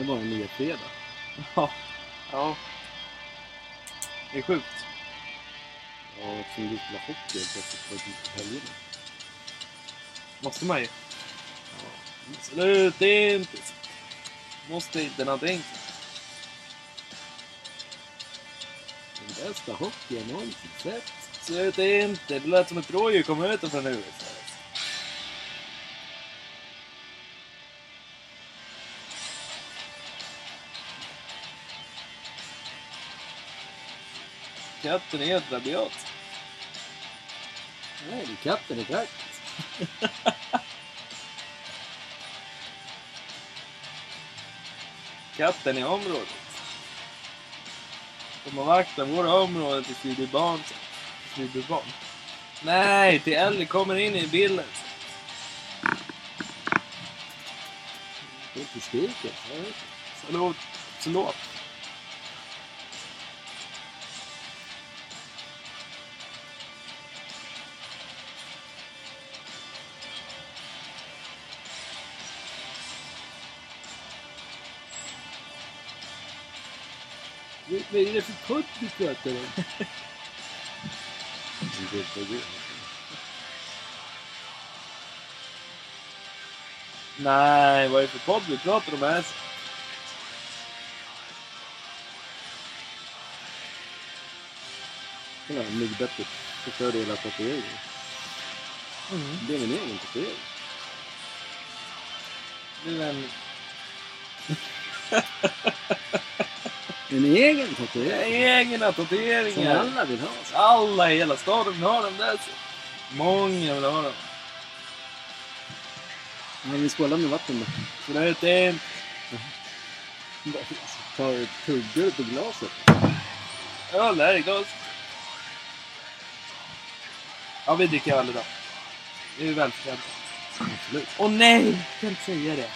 Det var en nya fredag. Ja. Ja. Det är sjukt. Ja, eftersom du spelar hockey helt plötsligt på helgerna. Måste man ju. Slut inte. Måste inte någonting. Den bästa hockey jag någonsin sett. Slut inte. Det lät som ett rådjur kom ut från huvudet. Katten är helt rabiat. Nej, är katten i trakten. Katten i området. Kommer vakta våra områden tills vi blir barn. sen. Tills vi blir barn. Nej, till äldre kommer in i bilden. Det är inte skriket. Förlåt. Förlåt. Vad är det för podd du pratar om? Det. Nej, vad är det för podd vi pratar om här? Kolla, myggbettet förstörde hela tatueringen. Mm. Det är min egen tatuering. Du är en En egen tatuering? egna Som tatueringar. alla vill ha. Alla i hela staden vill ha dem där. så. Många vill ha dem. Men vi skålar med vatten då. Slut inte. Tar tuggar du på glaset? Öl där i glas. Ja, vi dricker öl idag. Det är välförtjänt. Absolut. Åh nej! Jag kan inte säga det.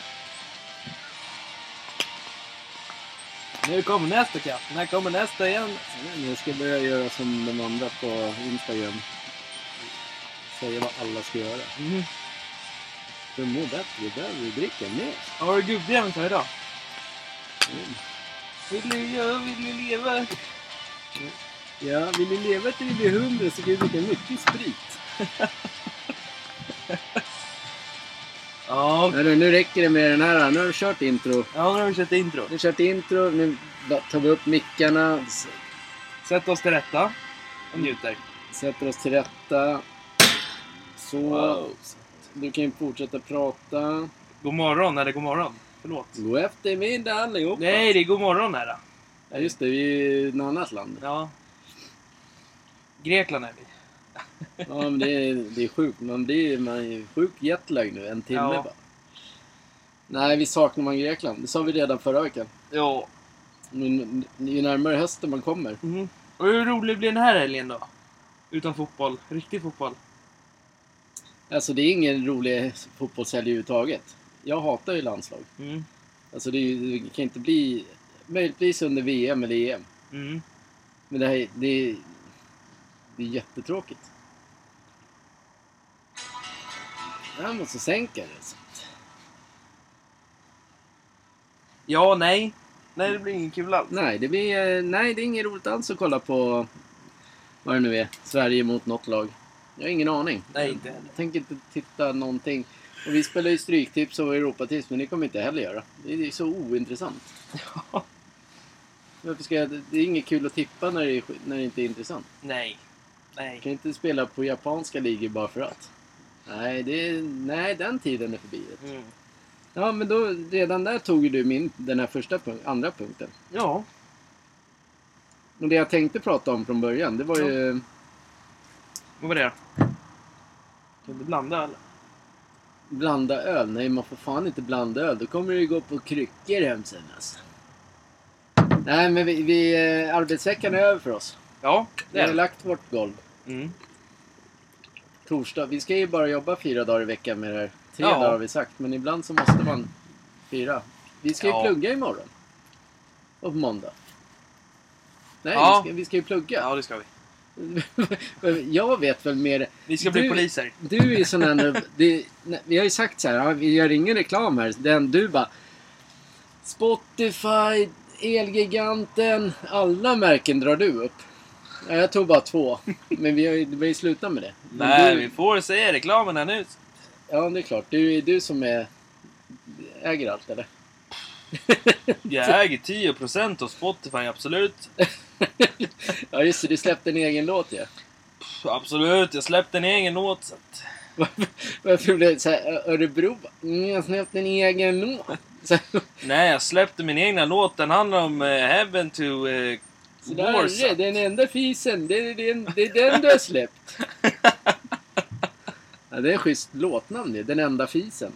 Nu kommer nästa katt. När kommer nästa igen? Jag ska börja göra som de andra på Instagram. Säga vad alla ska göra. Mm. För att må bättre behöver vi dricka mer. Har du gubbjämnt här idag? Mm. Vill du, jag vill du leva? Ja, vill ni leva till vi blir hundra så kan vi dricka mycket sprit. Ja, Hörru, nu räcker det med den här. Nu har du kört intro. ja nu har vi kört intro. Nu har vi kört intro. Nu tar vi upp mickarna. Sätt oss till rätta och njuter. Sätter oss till rätta. Så. Wow. Du kan ju fortsätta prata. God morgon, eller god morgon. Förlåt. God eftermiddag allihopa. Nej, det är god morgon här. Ja, just det. Vi är i ett annat land. Ja. Grekland är vi. Ja, men det är, det är sjukt. Man blir man är sjuk jetlag nu. En timme Ja. bara. Nej, vi saknar man Grekland. Det sa vi redan förra veckan. Ja. Men ju närmare hösten man kommer. Mm. Och hur rolig blir den här helgen då? Utan fotboll. Riktig fotboll. Alltså det är ingen rolig fotbollshelg överhuvudtaget. Jag hatar ju landslag. Mm. Alltså det, är det kan inte bli... Möjligtvis under VM eller EM. Mm. Men det här är- det är, det är jättetråkigt. Jag måste sänka det. så Ja, nej. Nej, det blir ingen kul alls. Nej, det blir, eh, nej, det är inget roligt alls att kolla på vad det nu är. Sverige mot något lag. Jag har ingen aning. Nej, inte heller. Jag tänker inte titta någonting. Och vi spelar ju Stryktips och Europatips, men det kommer inte heller göra. Det är, så ointressant. Varför ska jag, det är inget kul att tippa när det, är, när det inte är intressant. Nej. Nej. Jag kan inte spela på japanska ligor bara för att. Nej, det är, nej den tiden är förbi. Mm. Ja, men då, redan där tog du min, den här första punkt, andra punkten. Ja. Och det jag tänkte prata om från början, det var ju... Vad var det? Kan du blanda eller? Blanda öl? Nej, man får fan inte blanda öl. Då kommer ju gå på kryckor hem sen alltså. Nej, men vi, vi, eh, arbetsveckan är över för oss. Ja, Vi det har är det. lagt vårt golv. Mm. Torsdag. Vi ska ju bara jobba fyra dagar i veckan med det här. Tre Ja. dagar har vi sagt, men ibland så måste man fyra. Vi ska ju Ja. plugga imorgon. Och på måndag. Nej, Ja. vi, ska, vi ska ju plugga. Ja, det ska vi. Jag vet väl mer... Vi ska bli Du- poliser. Du är ju sån här... nej, vi har ju sagt så här, vi gör ingen reklam här. Den, du bara... Spotify, Elgiganten, alla märken drar du upp. Ja, jag tog bara två. Men vi har ju, vi har ju slutat med det. Men Nej, du, vi får säga reklamen här nu. Ja, det är klart. Du är du som är, äger allt, eller? Jag äger 10% av Spotify, absolut. ja, just det. Du släppte en egen låt ja. Absolut, jag släppte en egen låt. Så att... Varför, varför blev det så här Örebro? Mm, jag släppte en egen låt. Nej, jag släppte min egna låt. Den handlar om uh, Heaven to uh, så där är det. Den enda fisen. Det är, den, det är den du har släppt. Ja, det är en schysst låtnamn det. Den enda fisen.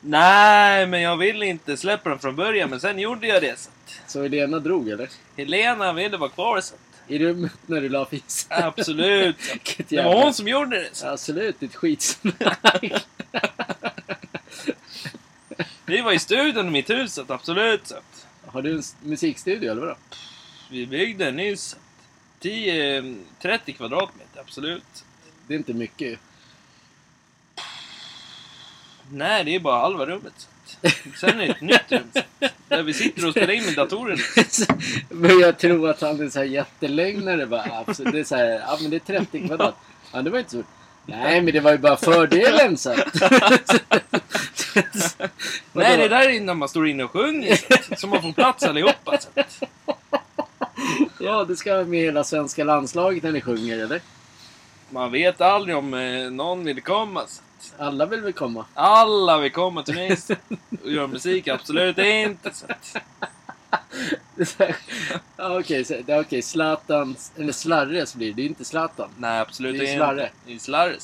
Nej, men jag ville inte släppa den från början, men sen gjorde jag det. Så att Så Helena drog eller? Helena ville vara kvar. Så att... I rummet när du la fisen? Absolut. Det var hon som gjorde det. Så. Absolut, ditt skitsnack. Vi var i studion i mitt hus, absolut. Så Har du en musikstudio eller vadå? Vi byggde nyss 10, 30 kvadratmeter, absolut. Det är inte mycket. Nej, det är bara halva rummet. Sen är det ett nytt rum. Där vi sitter och spelar in med datorerna. Men jag tror att han är så här jättelögnare bara. Absolut. Det är så här, ja men det är 30 kvadrat. Ja, det var inte så. Nej, men det var ju bara fördelen så. Nej, det där är när man står inne och sjunger. Så man får plats allihopa. Så. Ja, det ska vara med hela svenska landslaget när ni sjunger, eller? Man vet aldrig om eh, någon vill komma. Så. Alla vill väl komma? Alla vill komma till mig så och göra musik, absolut inte. Så. så Okej, så- det är okej. Zlatan, eller Slarres blir det. Det är inte Zlatan. Nej, absolut Det är inte. slarre. Det är slarre.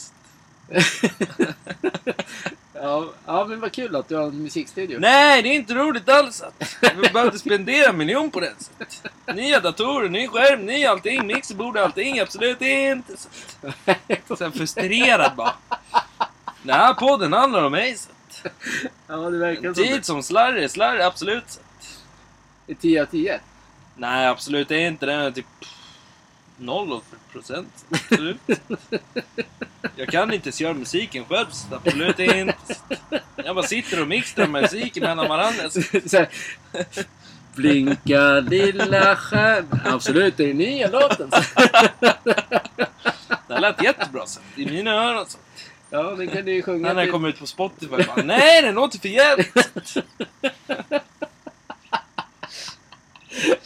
Ja, ja, men vad kul att du har en musikstudio. Nej, det är inte roligt alls. Vi behövde spendera en miljon på att. Nya datorer, ny skärm, ny allting, mixerbord, allting. Absolut inte. Så. Så är frustrerad bara. Den här podden handlar om mig. Så. Ja, det verkar En som tid som slarre, slarre, absolut. Så. att. det. 10 av 10. Nej, absolut inte. Den är typ noll procent. Absolut. Jag kan inte ens göra musiken själv. Absolut inte. Jag bara sitter och mixar musiken mellan varandra. Blinka lilla stjärna. Absolut, det är nya låten. Det här lät jättebra så. i mina öron. Så. Ja, den kan du ju sjunga När den kommer ut på Spotify. Bara, Nej, den låter för jävligt.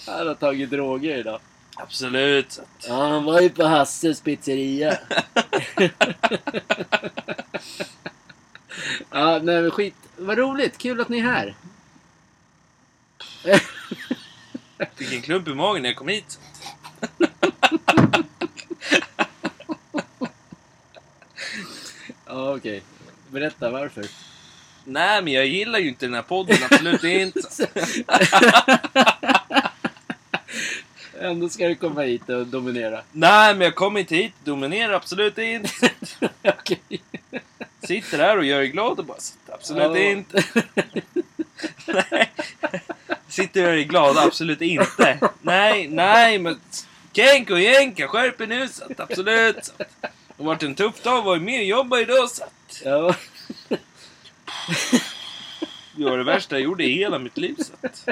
Han har tagit droger idag. Absolut. Ja, han var ju på Hasses pizzeria. ja, nej men skit. Vad roligt. Kul att ni är här. Fick en klump i magen när jag kom hit. Ja, okej. Berätta varför. Nej, men jag gillar ju inte den här podden. Absolut inte. Ändå ska du komma hit och dominera. Nej, men jag kommer inte hit. Dominerar absolut inte. Okej. Sitter här och gör er glad bara. Så Absolut Ja. inte. Nej. Sitter och gör er glada? Absolut inte. Nej, nej, men Kenko och Jenka, skärp er nu. Så att, absolut. Så att. Det har varit en tuff dag. Var med och jobbade idag. Så att. Ja. Det var det värsta jag gjorde i hela mitt liv. Så att.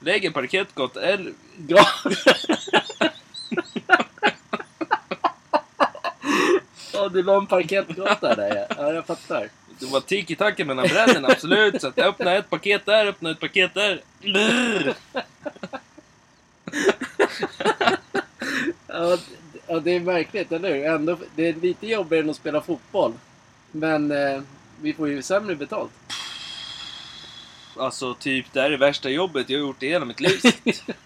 Lägger parkettgott eller... Ja. Ja, du la en parkettgata där ja. ja. jag fattar. Det var tiki-taka mellan brädorna, absolut. Så att jag öppnade ett paket där, öppnade ett paket där. Brr. Ja, det är verkligt, eller hur? Ändå, det är lite jobbigare än att spela fotboll. Men eh, vi får ju sämre betalt. Alltså, typ, det här är det värsta jobbet jag har gjort i hela mitt liv.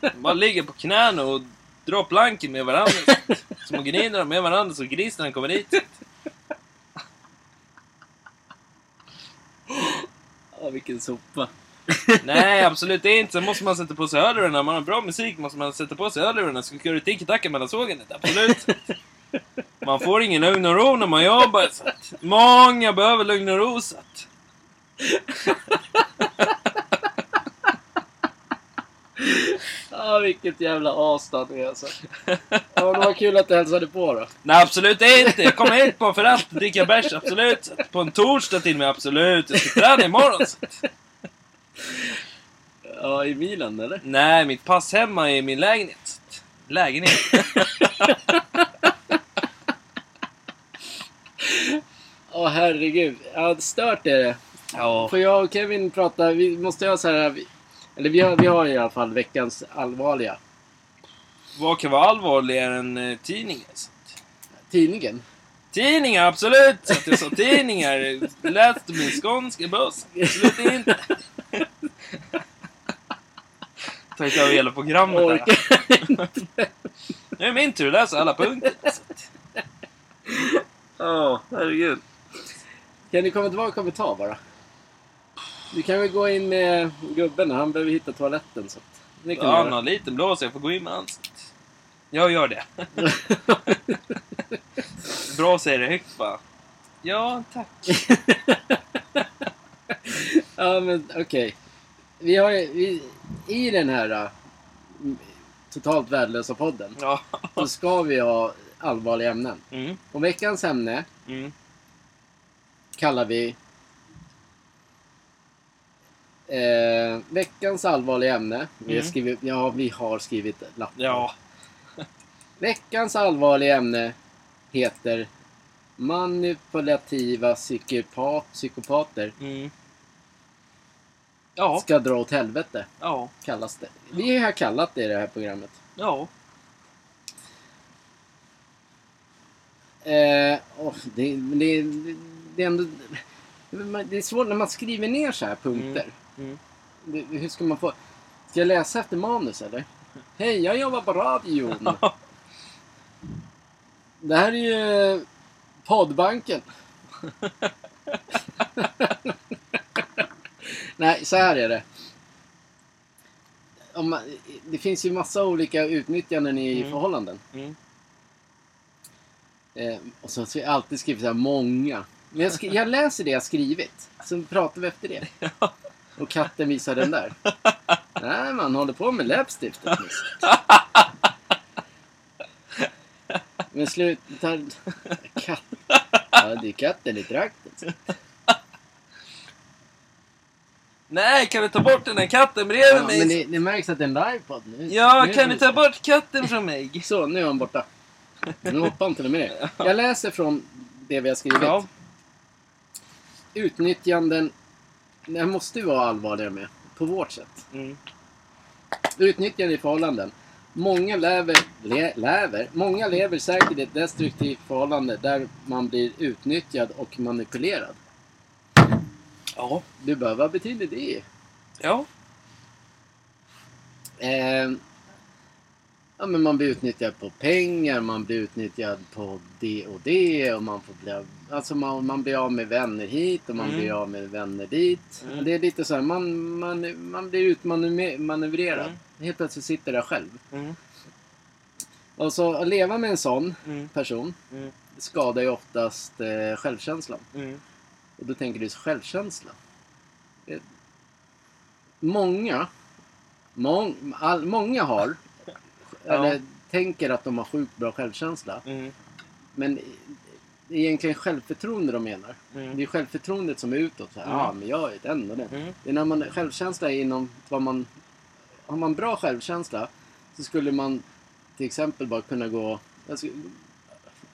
Att Man ligger på knäna och drar planken med varandra. Så man gnider dem med varandra så grisen kommer dit. Ja, vilken sopa. Nej, absolut inte. Sen måste man sätta på sig hörlurarna. Man har bra musik måste man sätta på sig hörlurarna. Ska du tiki-taka mellan sågandet. Absolut. Man får ingen lugn och ro när man jobbar. Så att många behöver lugn och ro. Så Ja, vilket jävla as alltså. Ja, det var kul att du hälsade på då. Nej, absolut inte. Jag kommer hit på för att dricka bärs. Absolut. På en torsdag till och med. Absolut. Jag ska träna imorgon. Ja, i Milan eller? Nej, mitt pass hemma är i min lägenhet. Lägenhet. Åh herregud. Ja, stört är det. ja. Får jag och Kevin prata? Vi måste ha så här... Eller vi har, vi har i alla fall veckans allvarliga. Vad kan vara allvarligare än eh, tidningen? Tidningen. Tidningar, absolut! Att jag sa tidningar. Läste min skånska buss. Absolut inte. Tagit över hela programmet här. Orkar. Nu är det min tur att läsa alla punkter. Ja, herregud. Kan ni komma tillbaka ett tag bara? Du kan väl gå in med gubben, han behöver hitta toaletten. Så det kan Ja, han har en liten blå så jag får gå in med hans. Jag gör det. Bra säger det högt bara. Ja, tack. ja, men okej. Vi har vi, I den här äh, totalt värdelösa podden Ja. så ska vi ha allvarliga ämnen. Mm, Och veckans ämne mm, kallar vi eh, Veckans allvarliga ämne. Vi har Mm. skrivit, ja, vi har skrivit lappar. ja. Veckans allvarliga ämne heter Manipulativa psykopat, psykopater Mm. Ja, ska dra åt helvete, ja, kallas det. Vi har kallat det i det här programmet. ja. Eh, åh, det, men det, det är ändå... Det är svårt när man skriver ner så här punkter. Mm. Det, hur ska man få... Ska jag läsa efter manus eller? Hej, jag jobbar på radion. Det här är ju poddbanken. Nej, så här är det. Man, det finns ju massa olika utnyttjanden i Mm. förhållanden. Mm. Eh, och så har jag alltid skrivit så här många. Men jag, jag läser det jag skrivit. Så pratar vi efter det. Och katten visar den där. Nej, man håller på med läppstiftet. Men sluta... Katt. Ja, det är katten i trakten. Nej, kan du ta bort den här katten bredvid Ja, mig? men det, det märks att det är en livepodd nu. Ja, nu kan du ta bort katten från mig? Så, nu är han borta. Nu hoppar han till och med ner. Jag läser från det vi har skrivit. Ja. Utnyttjanden. Det här måste vi vara allvarliga med. På vårt sätt. Mm. Utnyttjande i förhållanden. Många lever, le, lever, många lever säkert i ett destruktivt förhållande där man blir utnyttjad och manipulerad. Ja. Du behöver, vad betyder det? Ja. Eh, ja, men man blir utnyttjad på pengar, man blir utnyttjad på det och det och man får bli, alltså man, man blir av med vänner hit och man Mm. blir av med vänner dit. Mm. Det är lite så här, man, man, man blir utmanövrerad. Mm. Helt plötsligt sitter där själv. Mm. Och så att leva med en sån Mm. person Mm. skadar ju oftast eh, självkänslan. Och då tänker du självkänsla. Eh, Många, mång, all, många har, eller tänker att de har sjukt bra självkänsla. Mm. Men det är egentligen självförtroende de menar. Mm. Det är självförtroendet som är utåt. Ja, Mm. ah, men jag är den och den. Mm. Det är när man, självkänsla är inom vad man... Har man bra självkänsla så skulle man till exempel bara kunna gå... Skulle,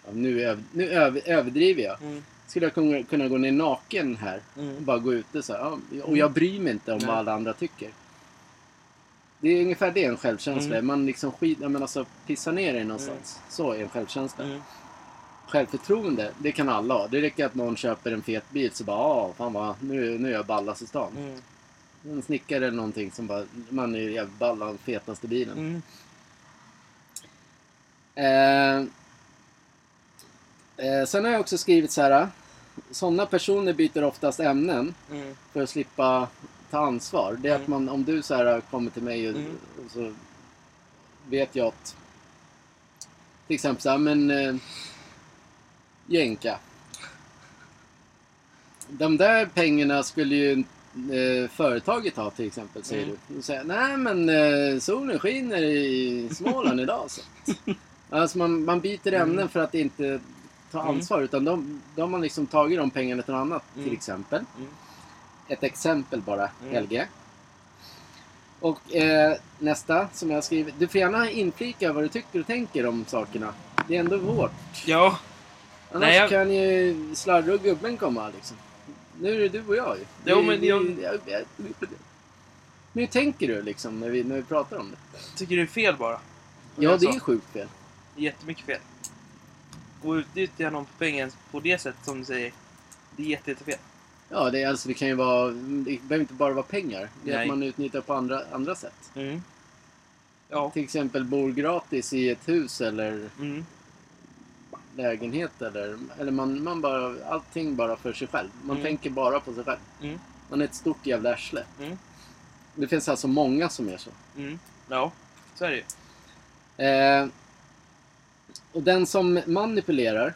ja, nu öv, nu öv, överdriver jag. Mm. Skulle jag kunna, kunna gå ner naken här och Mm. bara gå ute så här. Ja, och jag bryr mig inte om Nej. vad alla andra tycker. Det är ungefär det en självkänsla. Mm. Man liksom skit, menar, alltså, pissar ner dig någonstans. Så är en självkänsla. Mm. Självförtroende, det kan alla ha. Det räcker att någon köper en fet bil så bara ah, fan vad, nu, nu är jag ballast i stan. Mm. En snickare eller någonting som bara, man är jävligt ball, den fetaste bilen. Mm. Eh, eh, sen har jag också skrivit så här. Sådana personer byter oftast ämnen Mm. för att slippa ta ansvar. Det är att Mm. man, om du så här kommer till mig och, Mm. och så vet jag att till exempel så här, men eh, Jänka. De där pengarna skulle ju eh, företaget ha till exempel, säger Mm. du. Och säger, nej men eh, solen skiner i Småland idag. Så. Alltså man, man byter ämnen Mm. för att inte ta Mm. ansvar. Utan de, de har man liksom tagit de pengarna till något annat Mm. till exempel. Ett exempel bara, Mm. LG. Och eh, nästa som jag har skrivit. Du får gärna inflika vad du tycker och tänker om sakerna. Det är ändå vårt. Ja, Annars Nej, jag- kan ju Slarre och gubben komma liksom. Nu är det du och jag ju. Jo, men jag- jag- jag- hur tänker du liksom när vi, när vi pratar om det? tycker det är fel bara. Ja, Jag det är sjukt fel. Jättemycket fel. Och utnyttja någon på pengen på det sättet som du säger. Det är jätte, jättefel. Ja, det, är, alltså, det kan ju vara... Det behöver inte bara vara pengar. Det är Nej. att man utnyttjar på andra, andra sätt. Mm. Ja. Till exempel bor gratis i ett hus eller Mm. lägenhet eller... Eller man, man bara... Allting bara för sig själv. Man Mm. tänker bara på sig själv. Mm. Man är ett stort jävla arsle. Mm. Det finns alltså många som är så. Mm. Ja, så är det ju. Eh, och den som manipulerar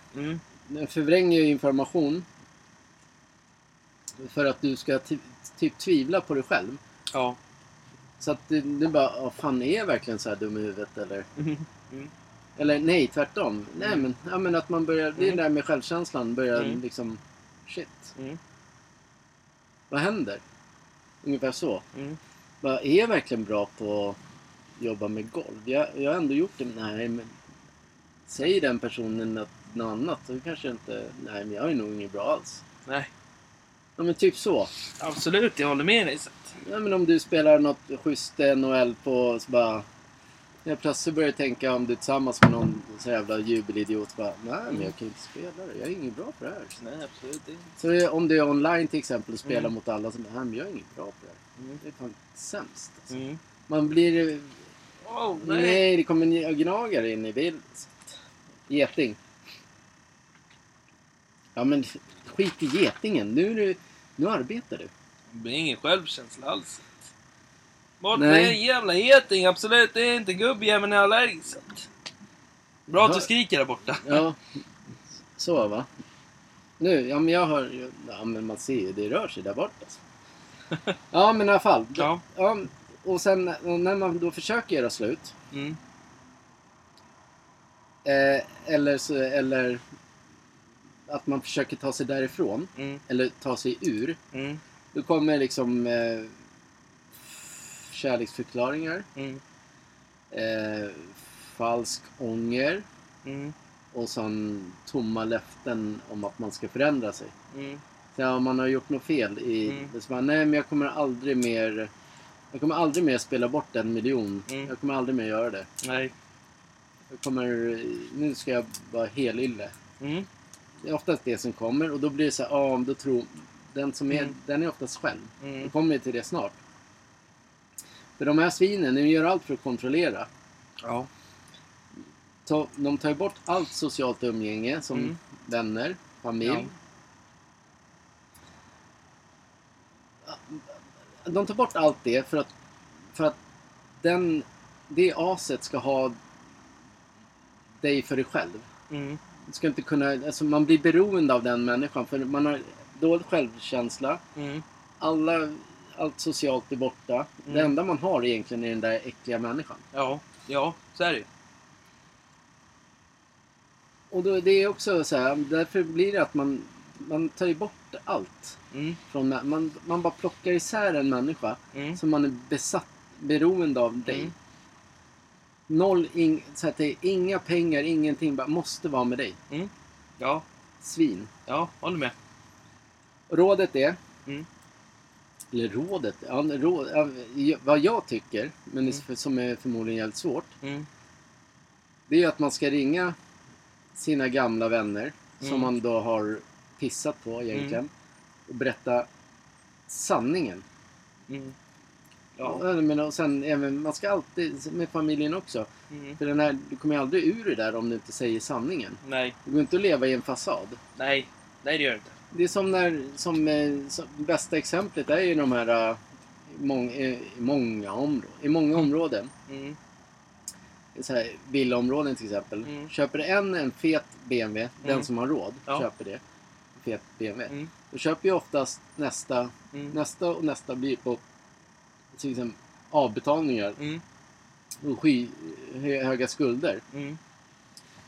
den förvränger ju information för att du ska ty- typ tvivla på dig själv. Ja. Så att du, du bara, "Åh, fan är jag verkligen så här dum i huvudet eller? Mm. Eller nej, tvärtom. Nej men, ja, men att man börjar, det är Mm. det där med självkänslan börjar Mm. liksom, shit, Mm. vad händer? Ungefär så. Mm. Bara, är jag verkligen bra på att jobba med golv? Jag, jag har ändå gjort det. Nej men, säger den personen att något annat så kanske inte, nej men jag är nog inget bra alls. Nej, Ja men typ så. absolut. Jag håller med dig. Så Ja, men om du spelar något schysst NHL på så bara... Jag plötsligt börjar tänka om du är tillsammans med någon så jävla jubelidiot. Bara, Nej men jag kan inte spela det. Jag är inget bra på det här. Nej, absolut inte. Så om du är online till exempel och spelar Mm. mot alla som Nej men jag är inget bra på det här. Mm. Det är fan sämst. Alltså. Mm. Man blir... Oh, Nej. nej. det kommer en gnagare in i bilden. Geting. Ja men skit i getingen. Nu, är du, nu arbetar du. Det blir ingen självkänsla alls. Bort Nej. med en jävla geting, absolut. Det är inte gubbjäveln är allergisk. Bra att du skriker där borta. Ja, så va. Nu, ja men jag hör ju, ja men man ser ju, det rör sig där borta. Alltså. Ja men i alla fall. Ja. Ja, och sen när man då försöker göra slut. Mm. Eh, eller, så, eller att man försöker ta sig därifrån. Mm. Eller ta sig ur. Mm. Då kommer liksom eh, kärleksförklaringar. Mm. Eh, falsk ånger. Mm. Och sen tomma löften om att man ska förändra sig. Mm. Så om man har gjort något fel i... Mm. Så bara, nej men jag kommer aldrig mer... Jag kommer aldrig mer spela bort en miljon. Mm. Jag kommer aldrig mer göra det. Nej. Jag kommer... Nu ska jag vara helylle. Mm. Det är oftast det som kommer och då blir det så här, ja då tror... Den som är... Mm. Den är oftast själv. Då Mm. kommer vi till det snart. För de här svinen, de gör allt för att kontrollera. Ja. Ta, de tar ju bort allt socialt umgänge som Mm. vänner, familj. De tar bort allt det för att, för att den, det aset ska ha dig för dig själv. Mm. Ska inte kunna, alltså man blir beroende av den människan för man har dålig självkänsla. Mm. Alla, allt socialt är borta. Det Mm. enda man har egentligen är den där äckliga människan. Ja. Ja, så är det. Och då, det är också så här, därför blir det att man, man tar ju bort allt. Mm. Från, man, man bara plockar isär en människa Mm. som man är besatt, beroende av dig. Mm. Noll, ing, så att det är inga pengar, ingenting, bara måste vara med dig. Ja. Svin. Ja, håller med. Rådet är, Mm. eller rådet, ja, råd, ja, vad jag tycker, men Mm. som är förmodligen jävligt svårt, Mm. det är att man ska ringa sina gamla vänner som Mm. man då har pissat på egentligen och berätta sanningen. Ja. Men, och sen även, man ska alltid, med familjen också, Mm. för den här, du kommer ju aldrig ur det där om du inte säger sanningen. Nej. Det går inte att leva i en fasad. Nej. Nej, det gör det inte. Det är som när, som, eh, som bästa exemplet är ju de här eh, i mång, eh, i många områden. I många områden, Mm. så här, villaområden till exempel. Mm. Köper en en fet BMW, den Mm. som har råd, Ja. köper det. Fet BMW. Mm. Då köper ju oftast nästa, Mm. nästa och nästa blir på till exempel, avbetalningar Mm. och sky, hö, höga skulder. Mm.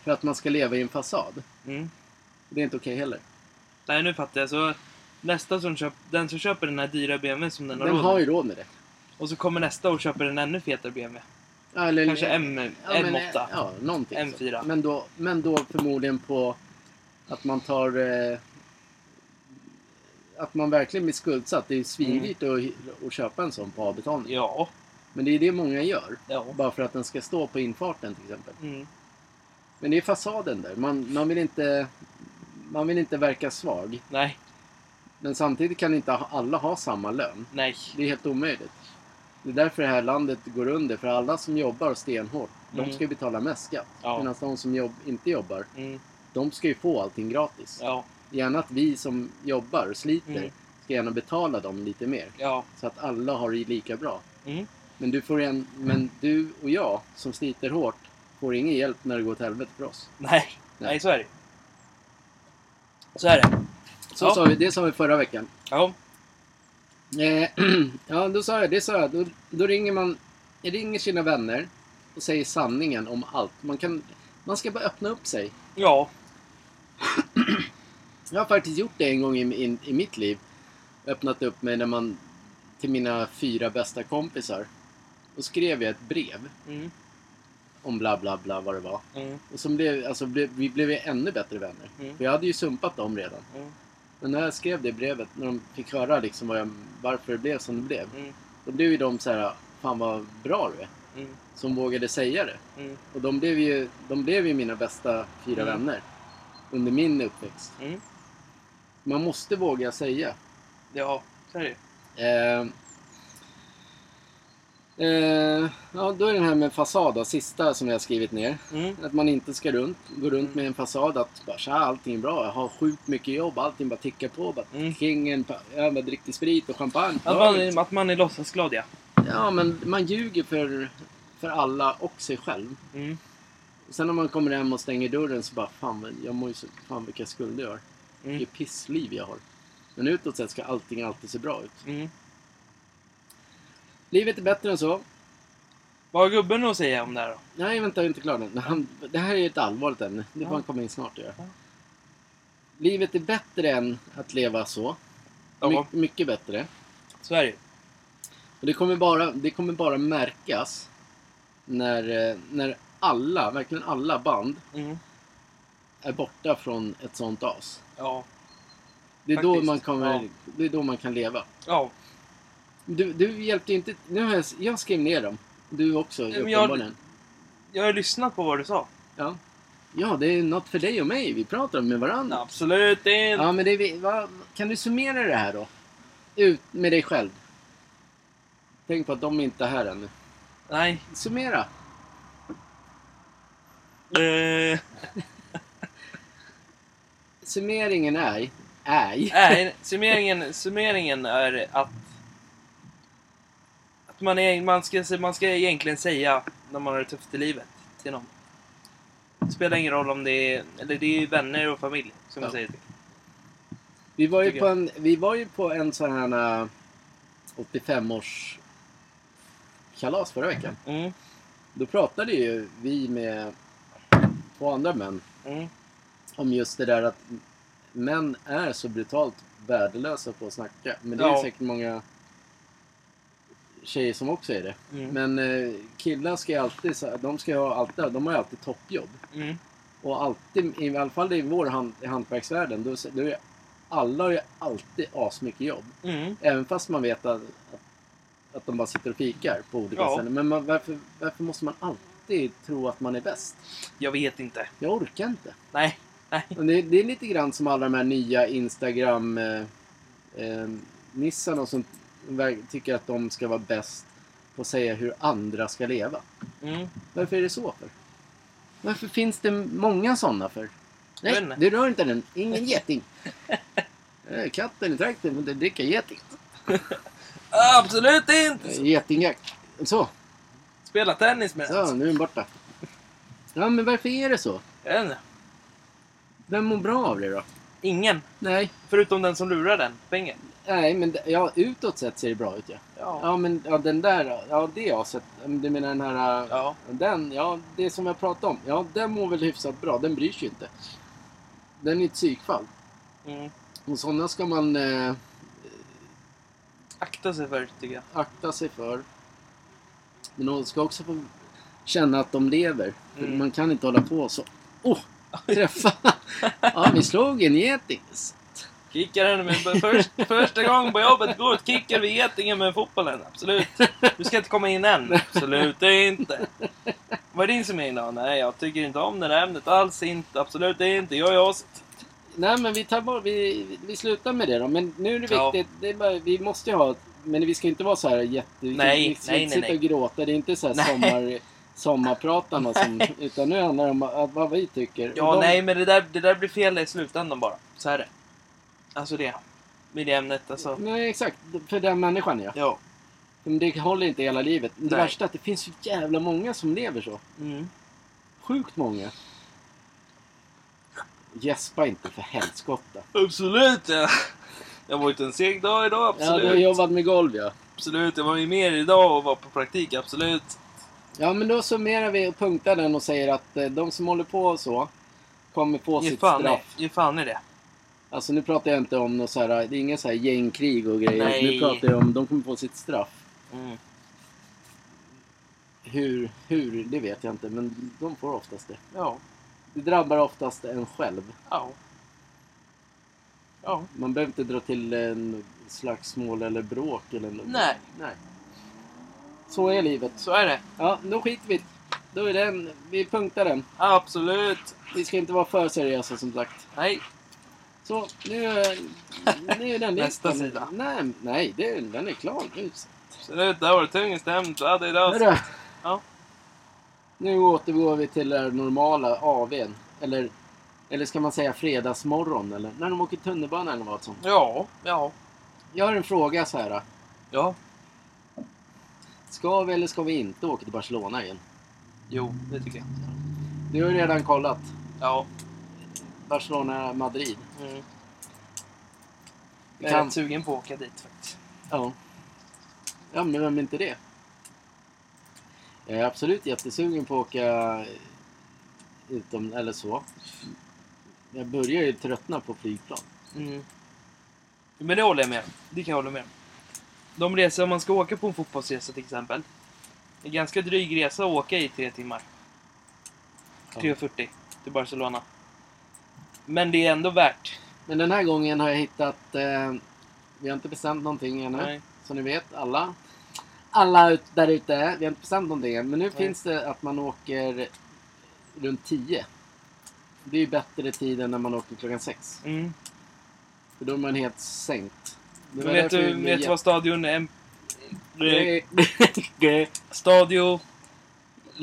För att man ska leva i en fasad. Mm. Det är inte okej heller. Nej, nu fattar jag. Så nästa som köper, den som köper den här dyra BMWn som den har Den råd har med, ju råd med det. Och så kommer nästa och köper en ännu fetare BMW. Eller, Kanske M, Ja, men, M8. Ja, någonting M4. Så. Men, då, men då förmodligen på att man tar... Eh, att man verkligen blir skuldsatt. Det är svindyrt att, att köpa en sån på avbetalning. Ja. Men det är det många gör. Ja. Bara för att den ska stå på infarten till exempel. Mm. Men det är fasaden där. Man, man, vill inte, man vill inte verka svag. Nej. Men samtidigt kan inte alla ha samma lön. Nej. Det är helt omöjligt. Det är därför det här landet går under. För alla som jobbar stenhårt, Mm. de ska ju betala mest skatt. Ja. Medan de som jobb, inte jobbar, Mm. de ska ju få allting gratis. Ja. Gärna att vi som jobbar och sliter Mm. ska gärna betala dem lite mer. Ja. Så att alla har det lika bra. Mm. Men du, får en, men du och jag som sliter hårt får ingen hjälp när det går åt helvete för oss. Nej. Nej. Nej, så är det. Så är det. Så Ja. sa vi, det sa vi förra veckan. Ja. Eh, ja, då sa jag, det sa jag. Då, då ringer man, ringer sina vänner och säger sanningen om allt. Man, kan, man ska bara öppna upp sig. Ja. Jag har faktiskt gjort det en gång i, i, i mitt liv. Öppnat upp mig när man, till mina fyra bästa kompisar. Och skrev jag ett brev Mm. om bla bla bla vad det var. Mm. Och som blev, alltså, blev, vi blev ännu bättre vänner. Mm. För jag hade ju sumpat dem redan. Mm. Men när jag skrev det brevet, när de fick höra liksom jag, varför det blev som det blev. Mm. Då blev ju de så här, fan vad bra du är. Mm. Som vågade säga det. Och de blev ju, de blev ju mina bästa fyra vänner. Under min uppväxt. Man måste våga säga. Ja, så är det. Eh, eh, ja, då är det här med fasad, då, sista som jag har skrivit ner. Mm. Att man inte ska runt, gå runt Mm. med en fasad att bara, tja, allting är bra, jag har sjukt mycket jobb, allting bara tickar på. Bara, Mm. Kingen, jag bara dricker sprit och champagne. Att man, att man är låtsasglad, ja. Ja, men man ljuger för, för alla och sig själv. Mm. Sen när man kommer hem och stänger dörren så bara, fan, jag mår ju så, fan vilka skulder jag har. Mm. Vilket pissliv jag har. Men utåt sett ska allting alltid se bra ut. Mm. Livet är bättre än så. Vad har gubben att säga om det här då? Nej, vänta, jag är inte klar än. Han, det här är ett allvarligt ämne. Det får Ja. han komma in snart och göra. Ja. Livet är bättre än att leva så. Ja, My, mycket bättre. det ju. Och det kommer bara, det kommer bara märkas när, eh, när alla, verkligen alla band Mm. Är borta från ett sånt as. Ja. Det är, då Faktiskt, man kommer, ja. det är då man kan leva. Ja. Du, du hjälpte inte... Nu har jag, jag skrev ner dem. Du också, men jag- uppenbarligen. Jag har lyssnat på vad du sa. Ja. ja, det är något för dig och mig. Vi pratar med varandra. Absolut inte. Ja, men det är, vi- vad, kan du summera det här då? Ut med dig själv. Tänk på att de inte är här ännu. Nej. Summera. Eh, Summeringen är... Är... nej, summeringen, summeringen är att att man, är, man, ska, man ska egentligen säga när man har det tufft i livet till någon. Det spelar ingen roll om det är, eller det är vänner och familj som Ja. jag säger till. Vi var ju Tycker på en, vi var ju på en sån här äh, 85-års kalas förra veckan. Mm, Då pratade ju vi med två andra män mm, om just det där att män är så brutalt värdelösa på att snacka. Men det är Ja. säkert många tjejer som också är det. mm, Men eh, killar ska ju alltid, de ska ha alltid, de har ju alltid toppjobb. mm, Och alltid, i alla fall i vår hand, i hantverksvärlden, då, då är alla har ju alltid asmycket jobb. mm. Även fast man vet att, att, att de bara sitter och fikar på olika Ja. ställen. Men man, varför, varför måste man alltid tro att man är bäst? Jag vet inte. Jag orkar inte. Nej, Det, det är lite grann som alla de här nya Instagram eh, eh, som tycker att de ska vara bäst på att säga hur andra ska leva. Mm. Varför är det så för? Varför finns det många sådana för? Nej, du rör inte den. Ingen geting. Eh, Katten i trakten vill inte dricka geting. Absolut inte! Eh, Getingjakt. Så, Spela tennis med så, nu är den borta. Ja, men varför är det så? Jag vet inte. Vem mår bra av det då? Ingen. Nej, Förutom den som lurar den pengen. nej men ja, utåt sett ser det bra ut ja. Ja. Ja, men ja, den där, ja det har sett. Du menar den här, äh, Ja. den, ja det som jag pratade om. Ja, den mår väl hyfsat bra. Den bryr sig ju inte. Den är ett psykfall. Mm. Och sådana ska man... Eh, Akta sig för, tycker jag. akta sig för. Men de ska också få känna att de lever. Mm. man kan inte hålla på så. Åh! träffa! Ja, vi slog en geting. Kickar henne med först, första gången på jobbet går kickar vid getingen med fotbollen. Absolut. Du ska inte komma in än. Absolut inte. Vad är din summering då? Nej, jag tycker inte om det här ämnet alls inte. Absolut inte. Jag är åsikt. Nej, men vi tar bort, vi, vi slutar med det då. Men nu är det Ja. viktigt, det är bara, vi måste ju ha, men vi ska inte vara så här jätte... vi Nej, vi ska nej, inte nej, sitta nej. och gråta, det är inte så här sommar, sommarpratarna som, utan nu handlar det om att- vad vi tycker. Ja, de- nej, men det där, det där blir fel i slutändan bara. Så är det. Alltså det. Med det ämnet, alltså. Nej, exakt. För den människan ja. Ja. Men det håller inte hela livet. Det Nej. värsta är att det finns så jävla många som lever så. Mm. Sjukt många. Gäspa inte för helskotta. Absolut, ja. Jag var ute en seg dag idag, Ja, absolut. du har jobbat med golv ja. Absolut, jag var ju med idag och var på praktik, absolut. Ja, men då summerar vi och punktar den och säger att eh, de som håller på så kommer få Ge sitt fan, i, straff. ge fan i det. Alltså nu pratar jag inte om något så här, det är inga så här gängkrig och grejer. Nej. Nu pratar jag om de kommer få sitt straff. Mm. Hur, hur, det vet jag inte, men de får oftast det. Ja. Det drabbar oftast en själv. Ja. Ja. Man behöver inte dra till en slagsmål eller bråk eller något. Nej. Nej. Så är livet. Så är det. Ja, då skiter vi Då är den, vi punktar den. Absolut. Vi ska inte vara för seriösa som sagt. Nej. Så, nu, är- nu är den Nästa listan- sida. Nej, nej det, den är klar nu. Absolut, det här var det vi hade idag. Hörru. Ja. Nu återgår vi till det normala AWn. Eller, eller ska man säga fredagsmorgon? Eller när de åker tunnelbana eller vad som. Ja. Ja. Jag har en fråga så här. Ja. Ska vi eller ska vi inte åka till Barcelona igen? Jo, det tycker jag. Du har ju redan kollat. Ja. Barcelona-Madrid. Mm. Jag är kan- rätt sugen på att åka dit faktiskt. Ja. Ja, men vem är inte det? Jag är absolut jättesugen på att åka utom, eller så. Jag börjar ju tröttna på flygplan. Mm. Men det håller jag med. Det kan jag hålla med om. De resor, om man ska åka på en fotbollsresa till exempel. Det är ganska dryg resa att åka i tre timmar. Ja. 3.40 till Barcelona. Men det är ändå värt. Men den här gången har jag hittat... Eh, vi har inte bestämt någonting ännu. Nej. Så ni vet, alla. Alla ut, där ute. Vi har inte bestämt någonting än. Men nu Nej. finns det att man åker runt 10. Det är ju bättre tid än när man åker klockan 6. Mm. För då är man helt sänkt. Var vet du vet du vad stadion är? Stadio...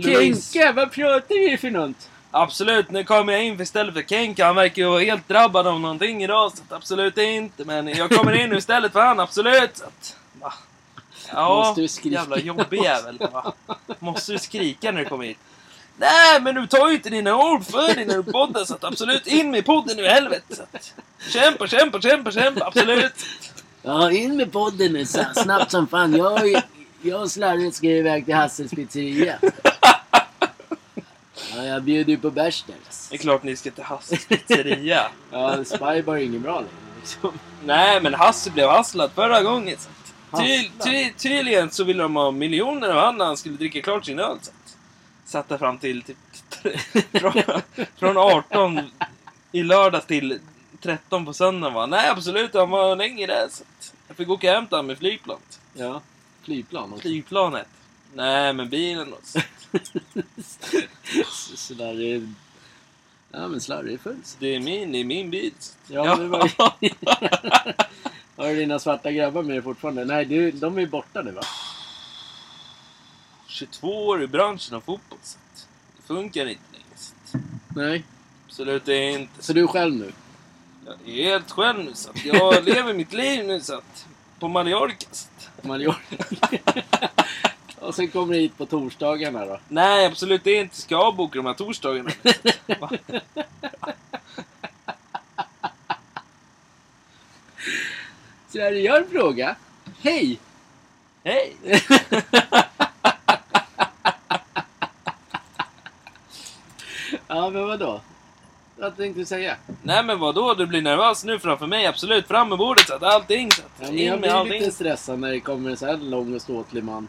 Kenke, vad pratar vi för något? Absolut, nu kommer jag in för istället för Kenka. Han verkar ju vara helt drabbad av någonting idag, så att absolut inte. Men jag kommer in nu istället för han, absolut. Så att, va. Ja, Måste du skrika? jävla jobbig jävel. Va? Måste du skrika när du kommer hit? Nej, men du tar ju inte dina ord för dig när du poddar, så att absolut in med podden nu i helvete. Så att, kämpa, kämpa, kämpa, kämpa, absolut. Ja, in med podden nu så snabbt som fan. Jag, jag och Slarre ska iväg till Hasses pizzeria. Ja, jag bjuder ju på bärs där. Det är klart ni ska till Hasses pizzeria. Ja, Spybar är inget bra längre. Liksom. Nej, men Hasse blev hasslad förra gången. Ty, ty, tydligen så ville de ha miljoner av han när han skulle dricka klart sin öl. Så att, satte fram till typ från, från 18 i lördags till 13 på söndagen. Va? Nej, absolut. Han var längre. Så att, jag fick åka och hämta honom med flygplan. Ja, flygplan också. Flygplanet. Nej, men bilen också. Slarre... Ja, men Slarre är full. Det är min, det är min bil. Ja, men vad... Har du dina svarta grabbar med dig fortfarande? Nej, du, de är ju borta nu va? 22 år i branschen av fotboll. Så det funkar inte längre. Så Nej. absolut inte. Så du är själv nu? Jag är helt själv nu så att jag lever mitt liv nu så att på Mallorca. Så att, Mallorca. Och sen kommer du hit på torsdagarna då? nej, absolut det är inte. Ska avboka de här torsdagarna. Va? Slarre, jag har en fråga. Hej! Hej! Ja, men vadå? Att, tänkte du säga? Nej men vadå, du blir nervös nu framför mig, absolut. Fram med bordet så att allting så att, Ja, men jag blir allting. lite stressad när det kommer en så här lång och ståtlig man.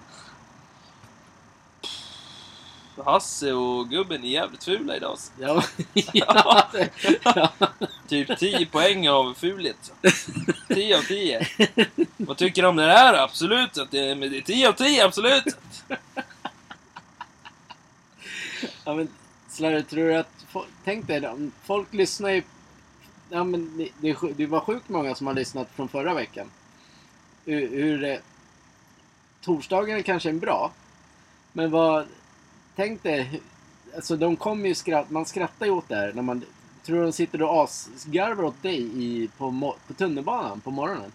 Hasse och gubben är jävligt fula idag. Så. Ja, ja, det- ja. Typ 10 poäng av fulhet. Så. 10 av 10. Vad tycker du om det här? Absolut. Att det, men det är 10 av 10, absolut. ja men Slarre, tror du att... Tänk dig, folk lyssnar ju... Ja men det, det, är var sjukt många som har lyssnat från förra veckan. Hur... hur eh, torsdagen är kanske en bra. Men vad... Tänk dig... Alltså de kommer ju skratt... Man skrattar ju åt det här när man... Tror du de sitter och asgarvar åt dig i, på, på tunnelbanan på morgonen?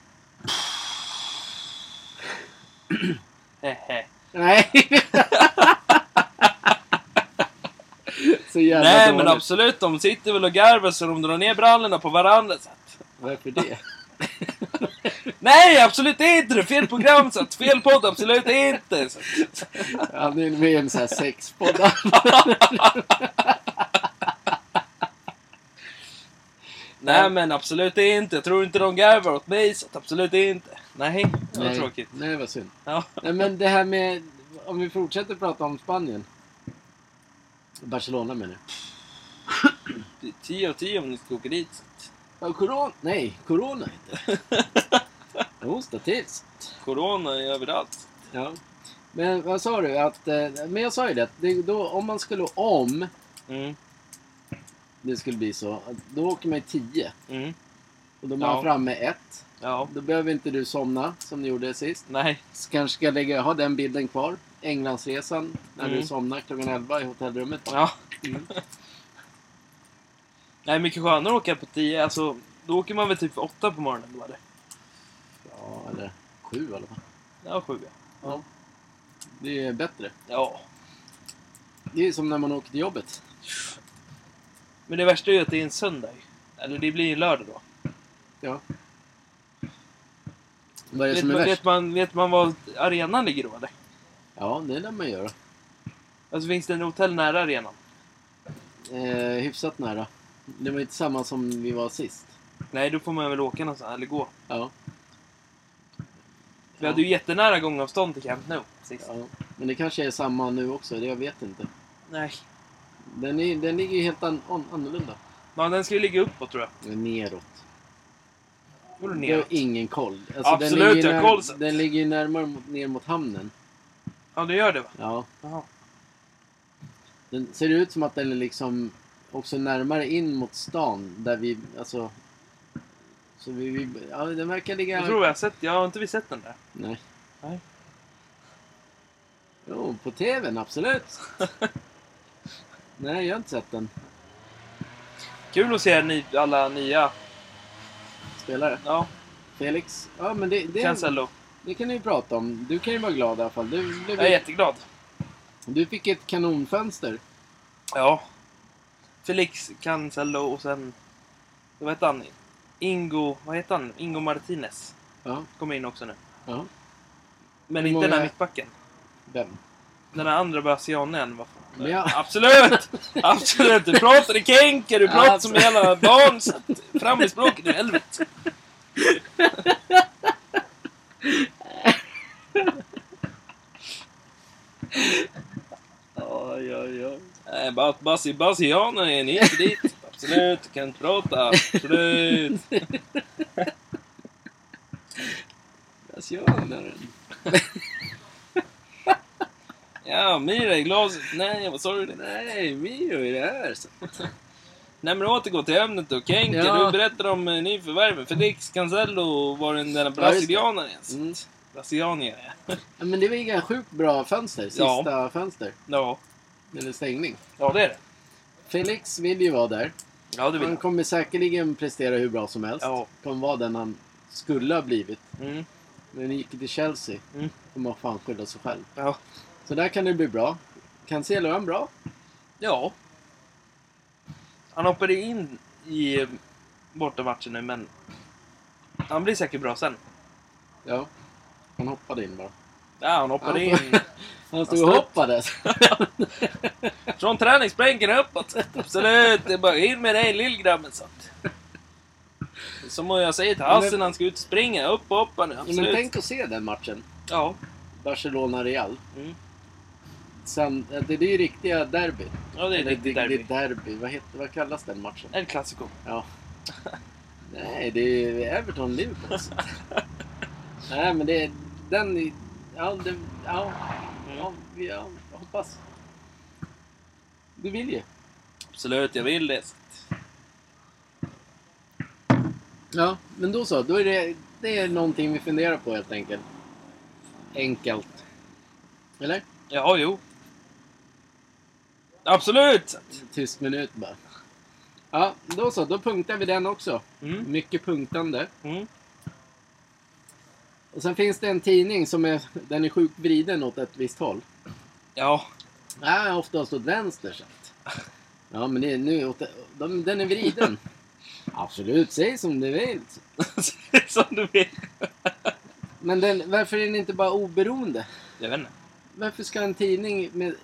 Nej! Så jävla Nej dåligt. men absolut, de sitter väl och garvar så de drar ner brallorna på varandra. Så att. Varför det? Nej, absolut inte! Det är fel program, så att, fel podd, absolut inte! Så att. Han är med i en sån här sexpodd. Nej men absolut inte. Jag tror inte de garvar åt mig, så absolut inte. Nej, det var Nej, tråkigt. nej, var synd. Ja. Nej, men det här med... Om vi fortsätter prata om Spanien. Barcelona menar jag. Det är 10 av 10 om ni ska åka dit. Ja, corona... Nej, corona inte. Jag hostar tills. Corona är överallt. Ja. Men vad sa du? Att, eh, men jag sa ju det. det då, om man skulle... Om Mm, det skulle bli så. Då åker man i 10. mm, Och då är man Ja. framme ett. Ja. Då behöver inte du somna som du gjorde sist. Nej. Så kanske ska lägga, ha den bilden kvar. Englandsresan. När Mm. du somnar klockan 11 i hotellrummet. Ja. Mm. Nej, mycket skönare att åka på 10. Alltså, då åker man väl typ 8 på morgonen då eller? Ja, eller sju i alla fall. Ja, 7 ja. Ja. Det är bättre. Ja. Det är som när man åker till jobbet. Men det värsta är ju att det är en söndag. Eller det blir ju lördag då. Ja. Vad är det Vet som är man, värst? vet, man, vet man var arenan ligger då eller? Ja, det lär man göra. Alltså finns det en hotell nära arenan? Eh, hyfsat nära. Det var inte samma som vi var sist. Nej, då får man väl åka någonstans, eller gå. Ja. Vi hade ju jättenära gångavstånd till Camp Nou sist. ja. Men det kanske är samma nu också, det jag vet inte. Nej. Den, är, den ligger ju helt an, an, annorlunda. Men den ska ju ligga uppåt tror jag. Den är Neråt. Det har ingen koll. Alltså, Absolut, den ligger, jag när- koll, Den ligger ju närmare mot, ner mot hamnen. Ja, det gör det va? Ja. Jaha. Den ser ut som att den är liksom också närmare in mot stan. Där vi, alltså... Så vi, vi ja, den verkar ligga... Jag tror jag har sett, jag har inte vi sett den där. Nej. Nej. Jo, på TVn, absolut. Nej, jag har inte sett den. Kul att se alla nya. Spelare. Ja, Felix. Ja, men det, det, Cancelo. det kan ni ju prata om. Du kan ju vara glad i alla fall. Du, du, Jag är jätteglad. du fick ett kanonfönster. Ja. Felix Cancelo och sen... Vad heter han? Ingo... Vad heter han? Ingo Martinez. Ja. Kommer in också nu. ja. Men Hur inte den många- här mittbacken. Vem? Den här andra brasilianen. vad fan. Men jag- Absolut! Absolut! Du pratar i känker, du pratar Alltså. som en jävla barn. Så fram med språket i helvete. Oj, oj, oj. Nej, basi- brasilianer är ni inte dit. Absolut, du kan inte prata. Absolut. Brasilianaren. Ja, Mira i glaset. Nej, vad sa du? Nej, Miro är det här. Nej men återgå till ämnet då. Kenke, Ja. du berättar om eh, nyförvärven. Felix Cancelo var den där brasilianaren. Mm. Brasilianier, ja. Ja, men det var inga sjukt bra fönster. Sista fönster. ja. Eller stängning. Ja, det är det. Felix vill ju vara där. Ja, det vill Han jag. kommer säkerligen prestera hur bra som helst. Ja. Kommer vara den han skulle ha blivit. Mm. Men gick till Chelsea. Mm. Man fan skylla sig själv. Ja. Så där kan det bli bra. Cancelo är han bra? Ja. Han hoppade in i bortamatchen nu, men han blir säkert bra sen. Ja. Han hoppade in bara. Ja, han hoppade Ja. in. Han stod Han och hoppades. Från träningsbänken uppåt. Absolut, det är bara in med dig lillgrabben. Som jag säger till Hasse när han ska ut och springa. Upp och hoppa nu. Men Absolut. tänk att se den matchen. Ja. Barcelona-Real. Mm. Sen, det, det är ju riktiga derby. ja, det är riktigt derby. det är derby. Vad, heter, vad kallas den matchen? El Clasico. Ja. Nej, det är Everton-Liverpool. alltså. Nej, men det är den... är- Ja, det, ja, ja, vi- ja, jag hoppas. Du vill ju. Absolut, jag vill det. Ja, men då så. Då är det, det är någonting vi funderar på helt enkelt. Enkelt. Eller? Ja, jo. Absolut! Tyst minut bara. Ja, då så. Då punktar vi den också. Mm. Mycket punktande. Mm. Och sen finns det en tidning som är, den är sjukt vriden åt ett visst håll. Ja. Nej, oftast åt vänster så att. Ja, men det är nu åt, de, den är vriden. Absolut, säg som du vill. Som du vill. Men den, varför är den inte bara oberoende? Jag vet inte. Varför ska en tidning med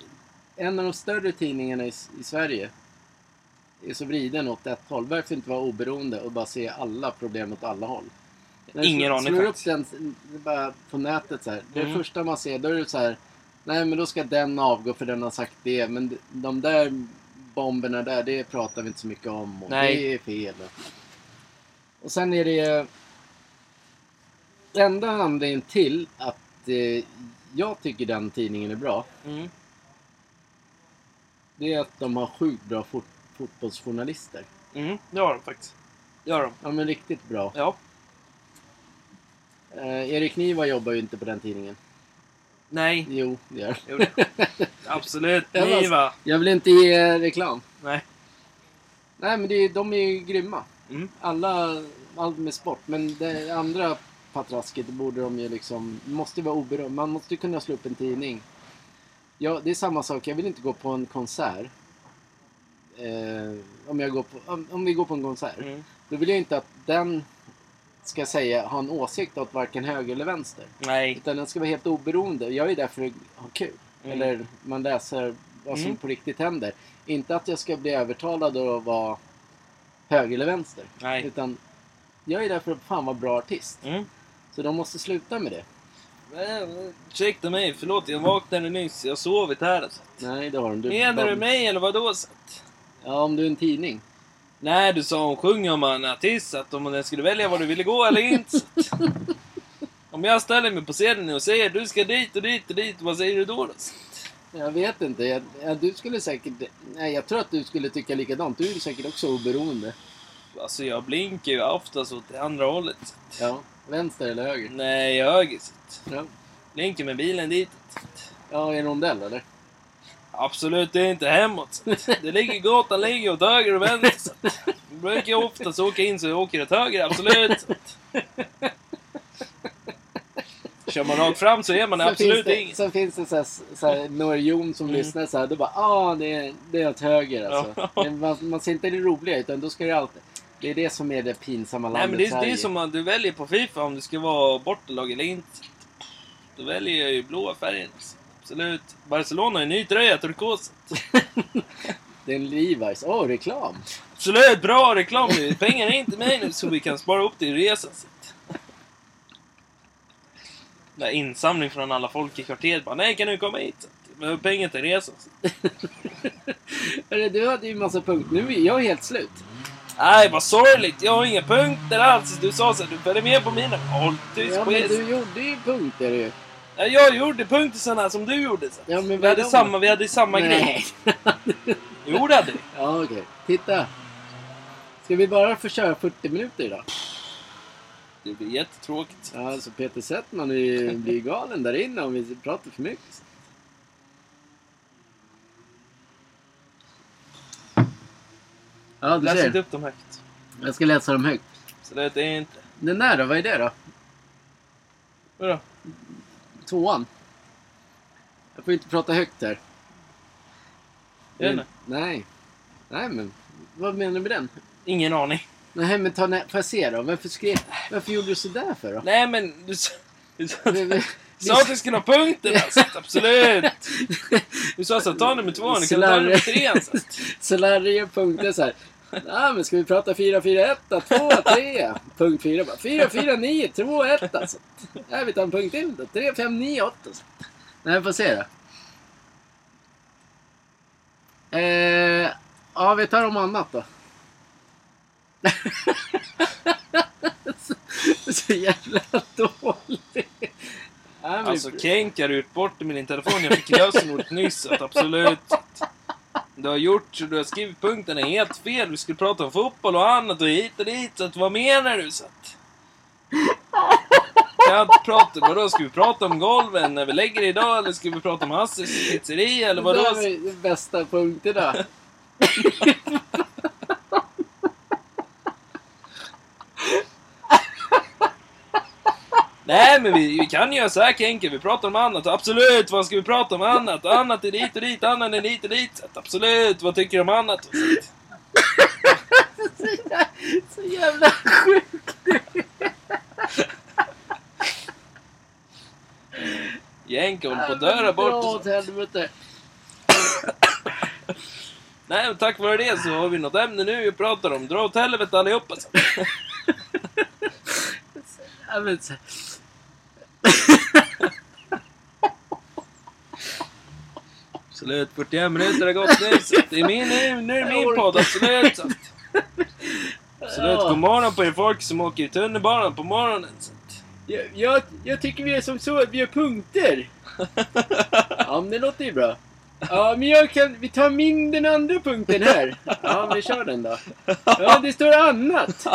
en av de större tidningarna i, i Sverige är så vriden åt ett håll? Varför inte vara oberoende och bara se alla problem åt alla håll? När Ingen aning slår upp den bara på nätet så här. Det Mm. första man ser, då är det så här. Nej, men då ska den avgå för den har sagt det. Men de- de där bomberna där, det pratar vi inte så mycket om. Och Nej. Det är fel. Och sen är det... Enda anledningen till att eh, jag tycker den tidningen är bra. Mm. Det är att de har sjukt bra fot fotbollsjournalister. Mm. Det har de faktiskt. Det har de. Ja, men riktigt bra. Ja. Eh, Erik Niva jobbar ju inte på den tidningen. Nej. Jo, det gör Jo, det- Absolut. Niva. Jag vill inte ge reklam. Nej. Nej, men det är, de är ju grymma. Mm. Alla, allt med sport. Men det andra patrasket, borde de ju liksom... måste vara oberoende. Man måste kunna slå upp en tidning. Ja, det är samma sak. Jag vill inte gå på en konsert. Eh, om, jag går på, om, om vi går på en konsert. Mm. Då vill jag inte att den ska säga, ha en åsikt åt varken höger eller vänster. Nej. Utan den ska vara helt oberoende. Jag är där för att ha kul. Mm. Eller man läser vad som Mm. på riktigt händer. Inte att jag ska bli övertalad att vara höger eller vänster. Nej. Utan jag är där för att fan vara bra artist. Mm. Så de måste sluta med det. Ursäkta mig, förlåt. Jag vaknade nyss. Jag har sovit här. Alltså. Nej, det har de. Du, Menar du mig eller vadå? Så Ja, om du är en tidning. Nej, du sa hon sjunger om en artist. så Att om den skulle välja var du ville gå eller inte. så Om jag ställer mig på scenen och säger du ska dit och dit och dit. Vad säger du då? då? Så Jag vet inte. Jag, ja, du skulle säkert... Nej, jag tror att du skulle tycka likadant. Du är säkert också oberoende. Alltså jag blinkar ju oftast åt det andra hållet. så Ja, vänster eller höger. Nej, höger. så att- Ja, Blinkar med bilen dit. ja i en rondell eller? Absolut, det är inte hemåt. så Det ligger gatan ligger åt höger och vänster. så Jag brukar oftast åka in så jag åker åt höger, absolut. så Kör man rakt fram så är man Sen absolut det, ingen. Sen finns det så här, så här, några jon som Mm. lyssnar så här. Då bara ah, det är, det är åt höger alltså. Ja. Man, man ser inte det roliga utan då ska det alltid... Det är det som är det pinsamma Nej landet men det är, det Sverige. är som att du väljer på Fifa om du ska vara bortalag eller inte. Då väljer jag ju blåa färgen. så Absolut. Barcelona har en ny tröja, turkos. Det är en Levi's. Åh, reklam! Absolut, bra reklam. Pengarna är inte mig nu så vi kan spara upp det i resan. så att- Det är insamling från alla folk i kvarteret. Bara, Nej, kan du komma hit? Jag behöver pengar till resan. Hörru, Du hade ju massa punkter. Nu är jag helt slut. Nej, vad sorgligt. Jag har inga punkter alls. Du sa så du följer med på mina... Håll tyst Ja, på men er. du gjorde ju punkter ju. Ja, jag gjorde punkter sådana som du gjorde. Så. Ja, men vi, hade de? samma, vi hade samma grej. Nej. Jo, det hade vi. ja, okej. Titta. Ska vi bara få köra 40 minuter idag? Det blir jättetråkigt. Ja, alltså Peter Settman är ju- blir galen där inne om vi pratar för mycket. Ja, du Läs inte upp dem högt. Jag ska läsa dem högt. Så det är inte... Den där då, vad är det då? Vadå? Tvåan? Jag får inte prata högt här. Är det? Nej. Nej, men vad menar du med den? Ingen aning. Nej, men ta nä- får jag se då? Varför skrev... Varför gjorde du sådär för då? Nej, men du sa... Du sa, Vi- vi- Sa att vi skulle ha punkten alltså. Absolut. Du sa så ta nummer två, ni kan ta nummer tre alltså. Slarriga punkter så här. Ja, men ska vi prata 4-4-1 då? 2-3. Punkt 4 bara. 4-4-9, 2-1 alltså. Ja, vi tar en punkt till då. 3-5-9, 8. Alltså. Nej, vi får se då. Eh, ja, vi tar om annat då. så, så jävla dålig. Alltså Kenk har ut bort i min telefon. Jag fick lösenordet nyss. Absolut. Du har gjort du har skrivit punkten är helt fel. Vi skulle prata om fotboll och annat och hit och dit. Så att, vad menar du? Så att... Kan jag inte prata, vadå, ska vi prata om golven när vi lägger idag? Eller ska vi prata om Hasses pizzeria? Eller Det där vadå? var den bästa punkten då. Nej men vi, vi kan göra så här Kenke, vi pratar om annat. Absolut, vad ska vi prata om annat? Annat är dit och dit, annat är dit och dit. Absolut, vad tycker du om annat? Så jävla, så jävla sjukt. Jänke håller på att dö borta. åt helvete. Nej, men tack vare det så har vi något ämne nu vi pratar om. Dra åt helvete allihopa. Så. Ja, men så- Absolut, 41 minuter har gått nu. Så det är min, nu, nu är det min podd, absolut. Så. Absolut, god morgon på er folk som åker i tunnelbanan på morgonen. Jag, jag, jag tycker vi är som så att vi har punkter. Ja, men det låter ju bra. Ja, men jag kan, vi tar min den andra punkten här. Ja, men vi kör den då. Ja, det står annat.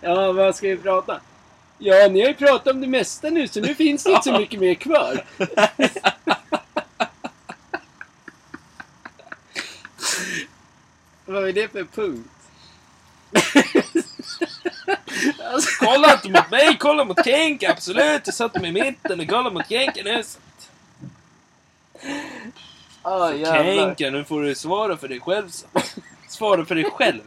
Ja, vad ska vi prata? Ja, ni har ju pratat om det mesta nu, så nu finns det inte så mycket mer kvar. Vad är det för punkt? alltså, Kolla inte mot mig, kolla mot Kenke, absolut. Jag satte mig i mitten och kolla mot Kenke nu. Jävlar. Kenke, nu får du svara för dig själv. Svara för dig själv.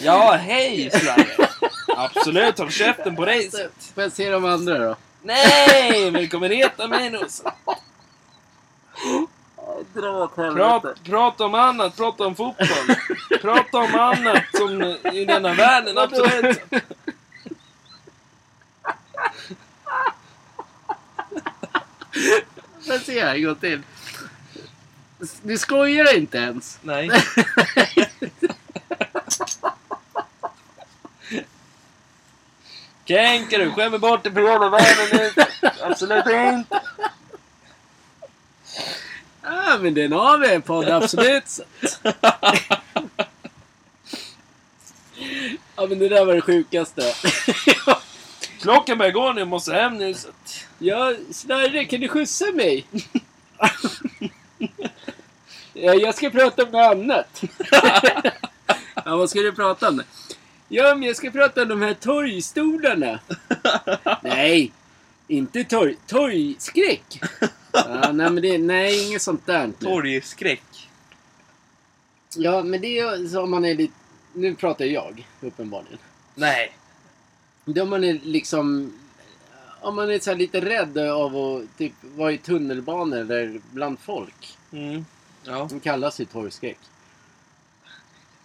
Ja, hej Sverige. Absolut, håll käften på dig. Så. Får jag se de andra då? Nej, men kommer reta mig nu. Dra åt Prata, prata om annat, prata om fotboll. Prata om annat som i denna världen, absolut. Får jag se en gång till. Du skojar inte ens. Nej. Kenke du skämmer bort dig på hela världen nu. Absolut inte. Ja, men den har vi en podd, absolut. Ja, men det där var det sjukaste. Klockan börjar gå nu, jag måste hem nu. Så att... Ja, Sverre, kan du skjutsa mig? Ja, jag ska prata om något annat. Ja, vad ska du prata om? Ja, men jag ska prata om de här torgstolarna. Nej, inte torg... Torgskräck. Ja, nej, men det, nej, inget sånt där. Torgskräck. Ja, men det är ju om man är lite... Nu pratar jag, uppenbarligen. Nej. Då man är liksom... Om man är så här lite rädd av att typ, vara i tunnelbanor eller bland folk. Mm. Ja. De kallas ju torgskräck.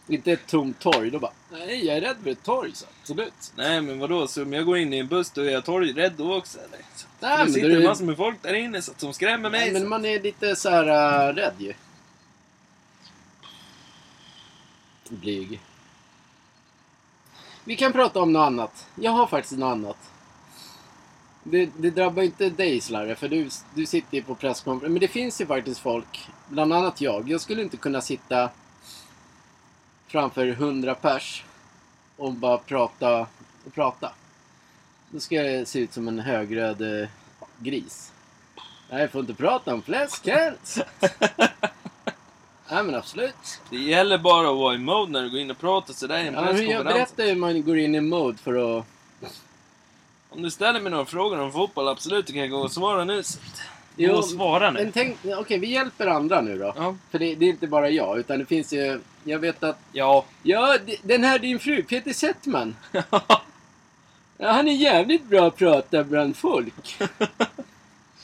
Inte ett tomt torg. Då bara, nej jag är rädd för ett torg. Så absolut. Nej men vadå, så om jag går in i en buss då är jag torgrädd då också eller? Så, Nej, det men sitter då är- en massa med folk där inne så de skrämmer mig. Nej, men så. man är lite så här äh, rädd ju. Blyg. Vi kan prata om något annat. Jag har faktiskt något annat. Det, det drabbar inte dig Slarre, för du, du sitter ju på presskonferens. Men det finns ju faktiskt folk, bland annat jag. Jag skulle inte kunna sitta framför hundra pers och bara prata och prata. Då ska jag se ut som en högröd eh, gris. Nej, jag får inte prata om fläsk här. Nej, men absolut. Det gäller bara att vara i mode när du går in och pratar sådär i en Ja, men jag presskonferens. berättar hur man går in i mode för att... Om du ställer mig några frågor om fotboll, absolut, då kan jag gå och svara nu. Jo, Gå och svara nu. Men tänk, okej, vi hjälper andra nu då. Ja. För det, det är inte bara jag, utan det finns ju... Jag vet att... Ja. Ja, den här din fru, Peter Settman. Ja, han är jävligt bra att prata bland folk.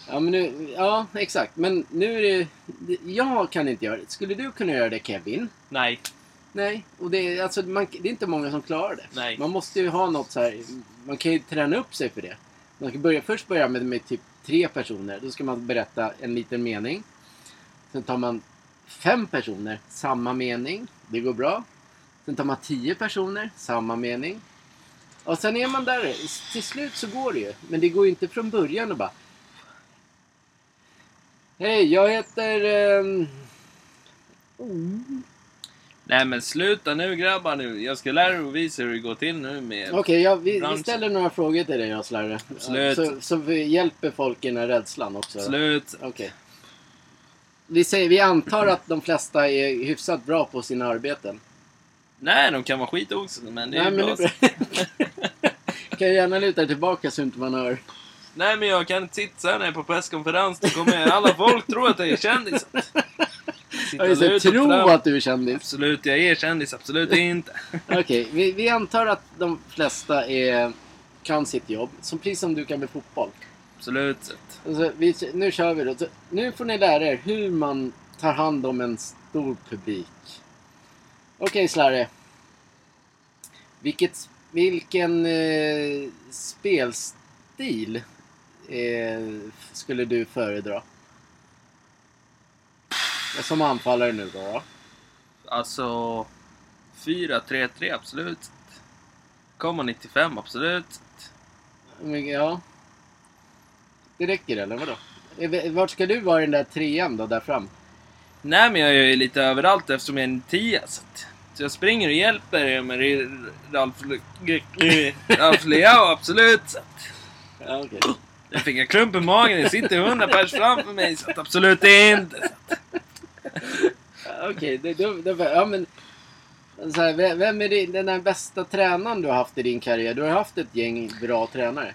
Ja, men nu, ja, exakt. Men nu är det... det- Jag kan inte göra det. Skulle du kunna göra det Kevin? Nej. Nej. Och det, är- alltså, man, det är inte många som klarar det. Nej. Man måste ju ha något så här... Man kan ju träna upp sig för det. Man kan börja, först börja med, med typ tre personer. Då ska man berätta en liten mening. Sen tar man fem personer, samma mening. Det går bra. Sen tar man tio personer, samma mening. Och sen är man där. Till slut så går det ju. Men det går ju inte från början och bara... Hej, jag heter... ehm, Nej men sluta nu grabbar nu. Jag ska lära er och visa hur det går till nu med... Okej, ja, vi, vi ställer några frågor till dig då, Slarre. Absolut. Så, så vi hjälper folk i den här rädslan också. Slut. Okej. Vi, säger, vi antar att de flesta är hyfsat bra på sina arbeten. Nej, de kan vara skitoxade men det är Nej, men bra. kan jag gärna luta tillbaka så inte man hör. Nej men jag kan inte sitta så här när jag är på presskonferens. Då kommer alla folk tro att jag är kändis. Sitta Jag vill tro fram. att du är kändis. Absolut, jag är kändis. Absolut inte. Okej, vi, vi antar att de flesta är, kan sitt jobb. Som, precis som du kan med fotboll. Absolut. Alltså, vi, nu kör vi då. Så, nu får ni lära er hur man tar hand om en stor publik. Okej Slarre. Vilket, vilken eh, spelstil eh, skulle du föredra? Som anfallare nu då. då. Alltså... 4-3-3, absolut. Kommer 95, absolut. Ja. Det räcker eller vadå? Eh, Vart ska du vara i den där trean då, där fram? Nej men jag är ju lite överallt eftersom jag är en tia. Så, så jag springer och hjälper er med Ralf, Ralf Leao, absolut. Så Ja, okej. jag fick en klump i magen, det sitter hundra pers framför mig. Så att absolut inte. Okej, det, det, ja men... Så här, vem är din, den här bästa tränaren du har haft i din karriär? Du har haft ett gäng bra tränare.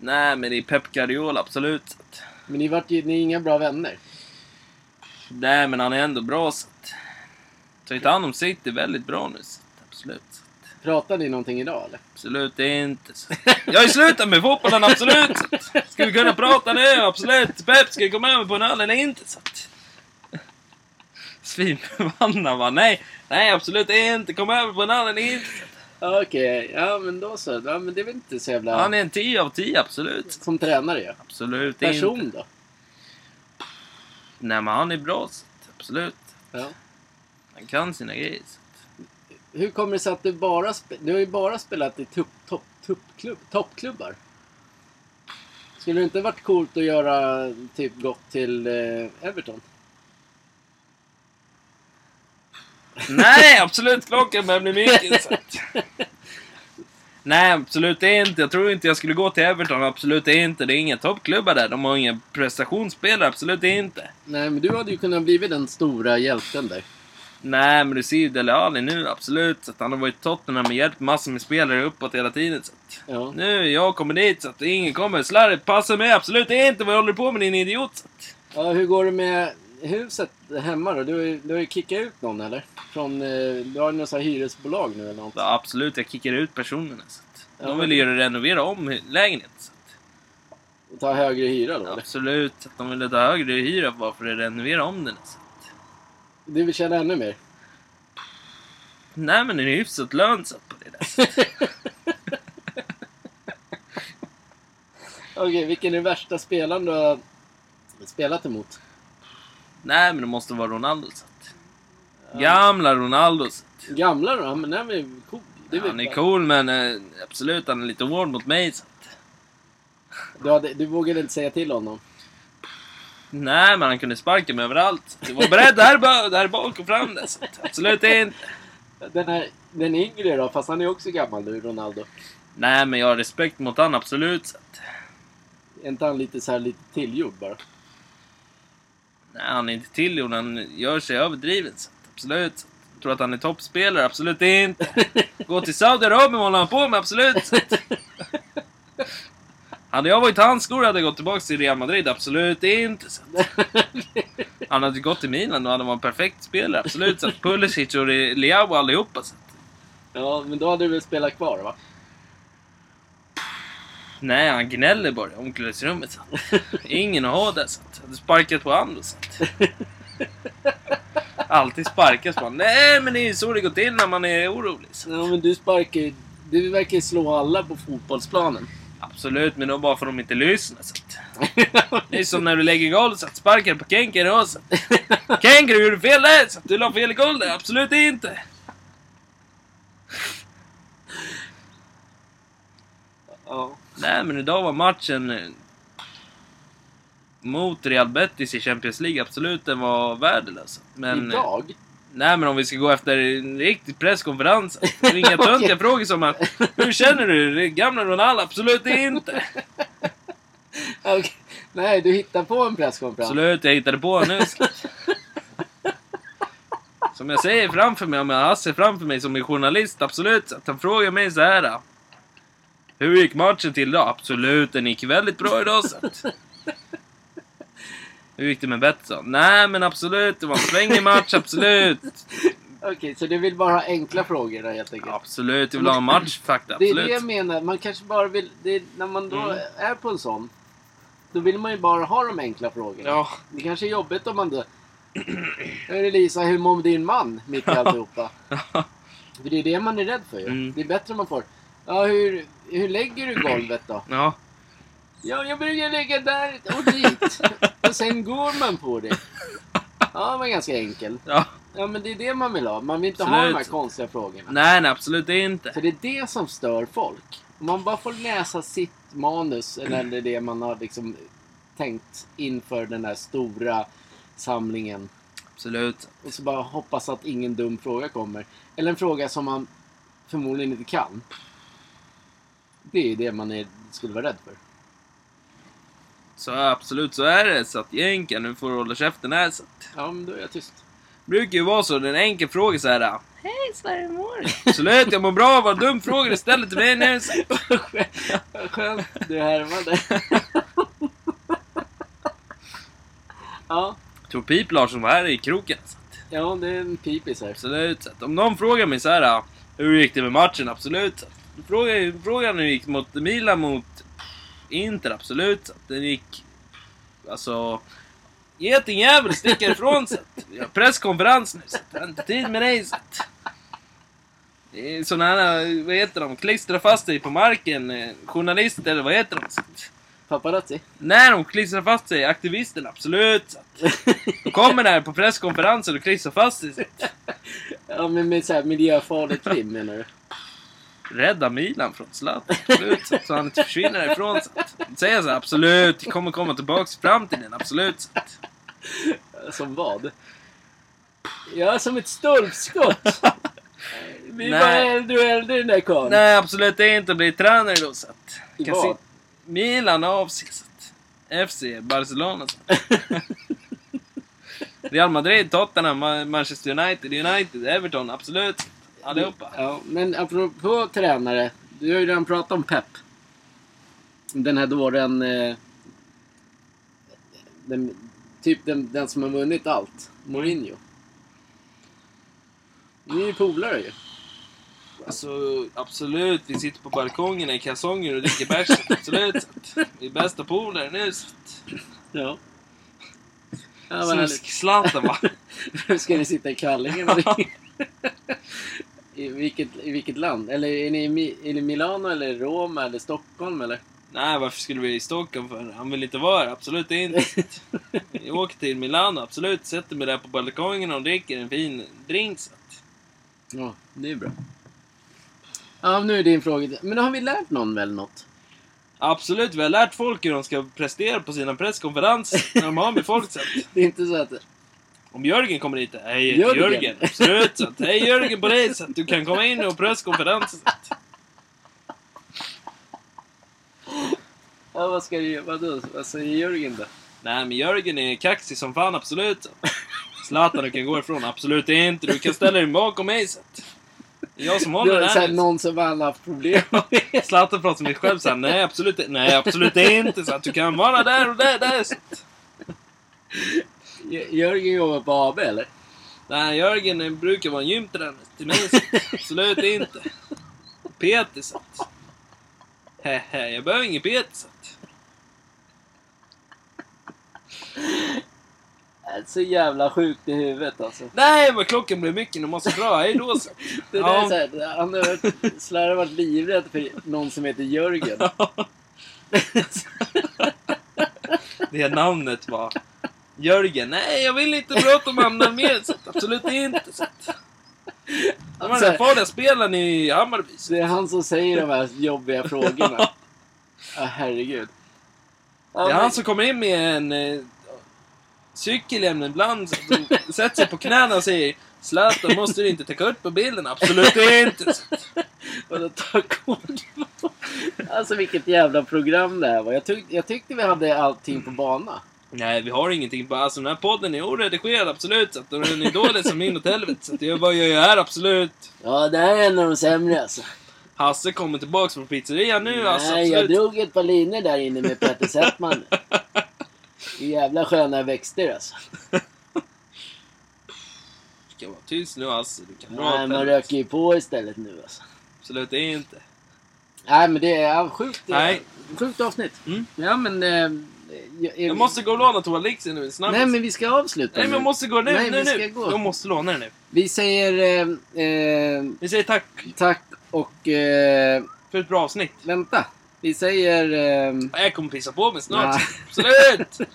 Nej men är Pep Guardiola, absolut. Att, Men ni, vart ju, ni är inga bra vänner. nej men han är ändå bra. Så att, tagit hand om City väldigt bra nu. Så att, absolut. Så att, Pratar ni någonting idag eller? Absolut inte. Så. Jag har ju slutat med fotbollen, absolut. Så. Ska vi kunna prata nu? Absolut. Pep, ska vi komma över på en öl eller inte? Så. att- Svinförbannad va? Nej, nej absolut inte. Kom över på en öl eller inte? Ja, Okej, ja men då så. Ja, men det är väl inte så jävla... Han är en 10 av 10, absolut. Som tränare ja. Absolut Person inte. då? Nej men han är bra, Absolut. Ja. Han kan sina grejer. Så. Hur kommer det sig att du bara... Du har ju bara spelat i tupp, topp, tuppklubb, toppklubbar. Skulle det inte varit coolt att göra typ gått till eh, Everton? Nej, absolut. Klockan börjar bli mycket. Så. att- Nej, absolut inte. Jag tror inte jag skulle gå till Everton. Absolut inte. Det är inga toppklubbar där. De har inga prestationsspelare. Absolut inte. Nej, men du hade ju kunnat bli den stora hjälten där. Nej, men du ser ju Dele Alli nu. Absolut. Så han har varit i Tottenham och hjälpt massor med spelare uppåt hela tiden. Så Ja. nu, jag kommer dit så att ingen kommer. Slarret, passa mig. Absolut inte. Vad håller du på med din idiot? Så att, ja. Hur går det med huset hemma då? Du du har ju kickat ut någon eller? Från, eh, du har något hyresbolag nu eller något? så absolut, jag kickar ut personerna. Så att Ja, de vill ju renovera om lägenheten. Så att, Och ta högre hyra då eller? Absolut, att de ville ta högre hyra bara för att renovera om den. Så. Du vill tjäna ännu mer? Nej men den är hyfsat lönsam på det där. Okej, vilken är värsta spelaren du har spelat emot? Nej men det måste vara Ronaldo. Så. Gamla Ronaldo. Så. att- Gamla då? Men den är cool. Det är väl Han är cool men eh, absolut han är lite hård mot mig. Så. att- Du, hade, du vågade inte säga till honom? Nej men han kunde sparka mig överallt. Jag var beredd där, ba- där bak och fram där. Så. att Absolut inte. Den, här, den yngre då? Fast han är också gammal nu, Ronaldo. Nej men jag har respekt mot han absolut. Så. att- Är inte han lite så här lite tillgjord bara? Nej han är inte tillgjord, han gör sig överdriven. Så. att Absolut. Tror att han är toppspelare? Absolut inte. Gå till Saudiarabien vad håller han på med? Absolut. Hade jag varit hans skor hade jag gått tillbaka till Real Madrid. Absolut inte. Han hade gått till Milan och hade varit en perfekt spelare. Absolut. Så Pulisic och Leao allihopa. Så. ja, men då hade du väl spelat kvar va? Nej, han gnäller bara i omklädningsrummet. Så. Ingen att ha där. Så. att Hade sparkat på andra. Så. Alltid sparkas man. Nej, men det är ju så det går till när man är orolig. Så. Ja, men du sparkar ju... Du verkar ju slå alla på fotbollsplanen. Absolut, men då bara för att de inte lyssnar. Så. att Det är som när du lägger golv så att sparkar på Kenker och så. att, du gjorde fel där! Så att du la fel i golvet. Absolut inte! Ja. Nej, men idag var matchen eh, mot Real Betis i Champions League. Absolut, den var värdelös. Men, Idag? Nej, men om vi ska gå efter en riktig presskonferens. Det är inga töntiga frågor som att Hur känner du? Det är Gamla Ronaldo? Absolut inte! Okej. Nej, du hittar på en presskonferens. Absolut, jag hittade på nu. Som jag säger framför mig, om jag har Hasse framför mig som är journalist, absolut. Att han frågar mig så här. Hur gick matchen till idag? Absolut, den gick väldigt bra idag. Så att. Hur gick det med Betsson? Nej, men absolut, det var en svängig match, absolut. Okej, så du vill bara ha enkla frågor då, helt enkelt? Absolut, jag vill ha en matchfakta, Det är det jag absolut. menar. Man kanske bara vill... Är, när man då Mm. är på en sån, då vill man ju bara ha de enkla frågorna. Ja, Det kanske är jobbigt om man då... Hörru Lisa, hur mår din man? Mitt i alltihopa. För det är det man är rädd för ju. Mm. Det är bättre om man får... Ja, hur, hur lägger du golvet då? ja, Ja, jag brukar lägga där och dit. och sen går man på det. Ja, det var ganska enkel. ja. Ja, men det är det man vill ha. Man vill inte ha de här Absolut. konstiga frågorna. Nej, nej, absolut inte. För det är det som stör folk. Om man bara får läsa sitt manus, eller det man har liksom tänkt inför den där stora samlingen. Absolut. Och så bara hoppas att ingen dum fråga kommer. Eller en fråga som man förmodligen inte kan. Det är det man är, skulle vara rädd för. Så absolut, så är det. Så att egentligen, nu får du hålla käften här. Så att. Ja, men då är jag tyst. brukar ju vara så, den enkel fråga så här. Hej Sverige, mår? Absolut, jag mår bra. Vad dum fråga du ställer till mig nu. Skönt du härmade. ja, Jag tror Pip Larsson var här i kroken. Så. att. ja, det är en pipis här. Absolut. Så att om någon frågar mig så här. Hur gick det med matchen? Absolut. Så. att. Fråga, frågan hur det gick mot Milan mot Inter. Absolut. Att Den gick... Alltså... Getingjävel sticker ifrån att Vi har presskonferens nu så jag har inte tid med dig. Så. Det är såna här, vad heter de, klistrar fast sig på marken. eh, Journalister, eller vad heter de? Så Paparazzi? när de klistrar fast sig, aktivisterna, absolut. Så De kommer där på presskonferenser och klistrar fast sig. Så Ja, men med så här miljöfarligt krim menar du? Rädda Milan från Zlatan, absolut. Så han inte försvinner att säga så här, absolut, jag kommer komma tillbaks i framtiden, absolut. Som vad? Ja, som ett stolpskott. Vi var äldre och äldre den där karln. nej, absolut det är inte bli tränare då. Så att, kan se- Milan att, FC, Barcelona. Så. Real Madrid, Tottenham, Ma- Manchester United, United, Everton, absolut. Allihopa. Ja, men apropå tränare. Du har ju redan pratat om Pep. Den här dåren... Eh, den, typ den, den som har vunnit allt. Mourinho. Ni är ju polare ju. Alltså, absolut. Vi sitter på balkongerna i kalsonger och dricker bärs. Absolut. Vi är bästa polare nu. Så att... Ja. Ja. Snuskslanten va? Ska ni sitta i kallingen och I vilket, I vilket land? Eller är ni i är ni Milano eller Rom eller Stockholm eller? Nej, varför skulle vi i Stockholm för? Han vill inte vara här. Absolut inte. Vi åker till Milano. Absolut. Sätter mig där på balkongen och dricker en fin drink. Ja, det är bra. Ja, nu är din fråga. Men har vi lärt någon väl något? Absolut. Vi har lärt folk hur de ska prestera på sina presskonferenser. När de har med folk. Så att... Det är inte så att... Om Jörgen kommer hit. Hej, Jörgen. Jörgen. Absolut. Så att, hej Jörgen på dig. Så att du kan komma in och att... Ja, vad ska du Vadå? Vad säger Jörgen då? Nej, men Jörgen är kaxig som fan, absolut. Zlatan, du kan gå ifrån. Absolut inte. Du kan ställa dig bakom mig. Så att... Det jag som Det håller så här, någon som har haft problem med. Zlatan pratar med sig själv såhär, nej absolut. Nej, absolut inte. Så att du kan vara där och där, där. Så att... Jö- Jörgen jobbar på AB eller? Nej, Jörgen brukar vara en gymtränare till mig. Så. Absolut inte. Att... Hehe, jag behöver inget bet. Så. jävla sjukt i huvudet alltså. Nej, men klockan blev mycket. Nu måste jag dra. Hej då. Så. Det där Ja. är så här, han har varit, Slarre varit livrädd för någon som heter Jörgen. Det namnet var Jörgen. Nej, jag vill inte prata om. Så. Absolut inte. Så. Det var den farliga spelaren i Hammarby. Det är han som säger de här jobbiga frågorna. Ja, herregud. Ja, Det är men- han som kommer in med en eh, cykelhjälm ibland. Sätter sig på knäna och säger Zlatan, måste du inte ta kort på bilden? Absolut inte. Och då tar kort. Alltså vilket jävla program det här var. Jag, tyck, jag tyckte vi hade allting på bana. Nej, vi har ingenting på... Alltså den här podden är oredigerad, absolut. Så att den är dålig som inåt helvete. Så att jag, jag gör här, absolut. Ja, det här är en av de sämre alltså. Hasse kommer tillbaks från pizzerian nu, alltså. Nej, jag drog ett par linjer där inne med Petter Settman. Jävla sköna växter alltså. Du ska vara tyst nu, Hasse. Du kan Nej, åt man röker ju på istället nu alltså. Absolut inte. Nej, men det är sjukt. Nej. Sjukt avsnitt. Mm. Ja, men... Eh, jag, Jag måste gå och låna toalixen nu, snabbt. Nej, men vi ska avsluta Nej, men jag måste gå nu, Nej, nu, vi ska nu. gå. Jag måste låna den nu. Vi säger eh, eh, Vi säger tack tack och... Eh, för ett bra avsnitt. vänta. Vi säger... Eh, Jag kommer pissa på mig snart. Nej. Absolut!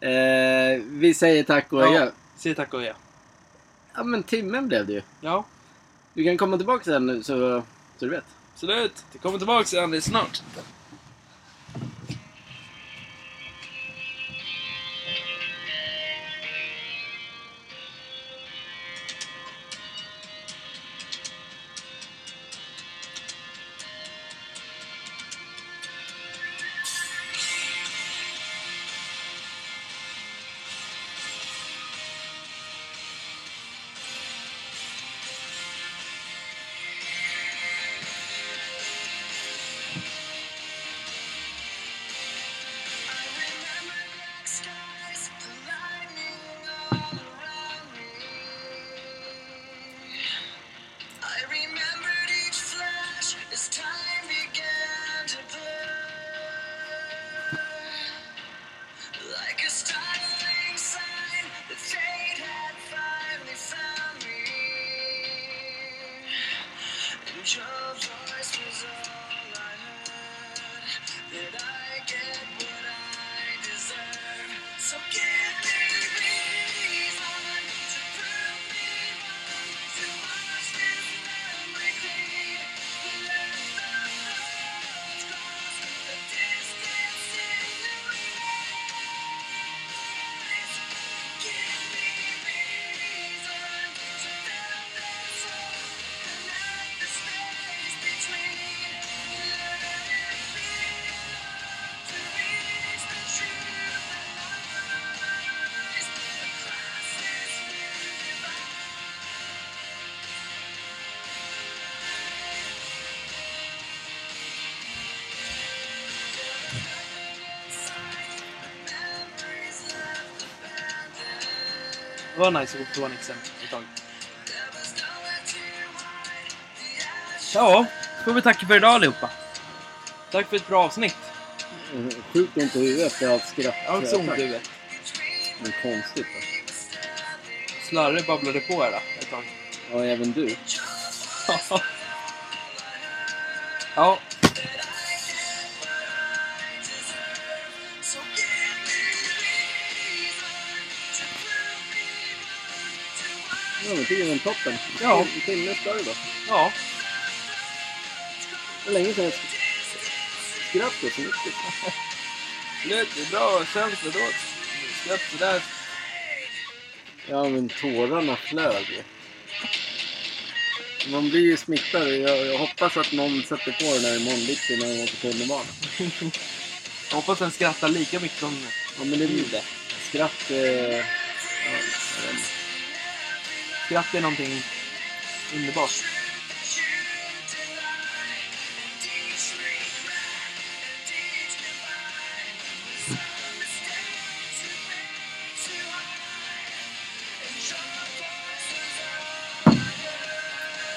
eh, vi säger tack och adjö. Ja, säg tack och adjö. Ja, men timmen blev det ju. Ja, Du kan komma tillbaka sen nu så, så du vet. absolut. Det kommer tillbaka alldeles snart. Var nice att gå på toanixen ett tag. Ja, får vi tacka för idag allihopa. Tack för ett bra avsnitt. Mm, Sjukt ont i huvudet efter allt skratt. Jag har också ont i huvudet. Men konstigt. Slarre babblade på här då, ett tag. Ja, även du. ja, Ja, men tiden är toppen. Ja. En timme det då. ja. Det var länge sedan jag skrattade så mycket. Absolut, det bra känsla då. Skratt sådär. Ja, men tårarna flög ju. Man blir ju smittad. Jag, jag hoppas att någon sätter på den här imorgon bitti när de åker tunnelbana. Jag hoppas den skrattar lika mycket som Ja, men det blir det. Skratt... Eh, ja. Skratt är någonting underbart.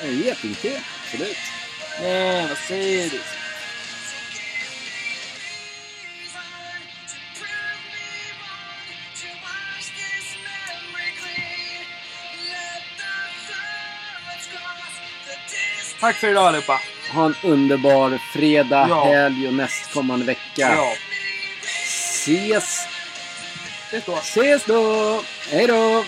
En getingfe, absolut. Nej, vad säger du? Tack för idag allihopa. Ha en underbar fredag, Ja. helg och nästkommande vecka. Ja. Ses, Ses då. ses då! Hej då!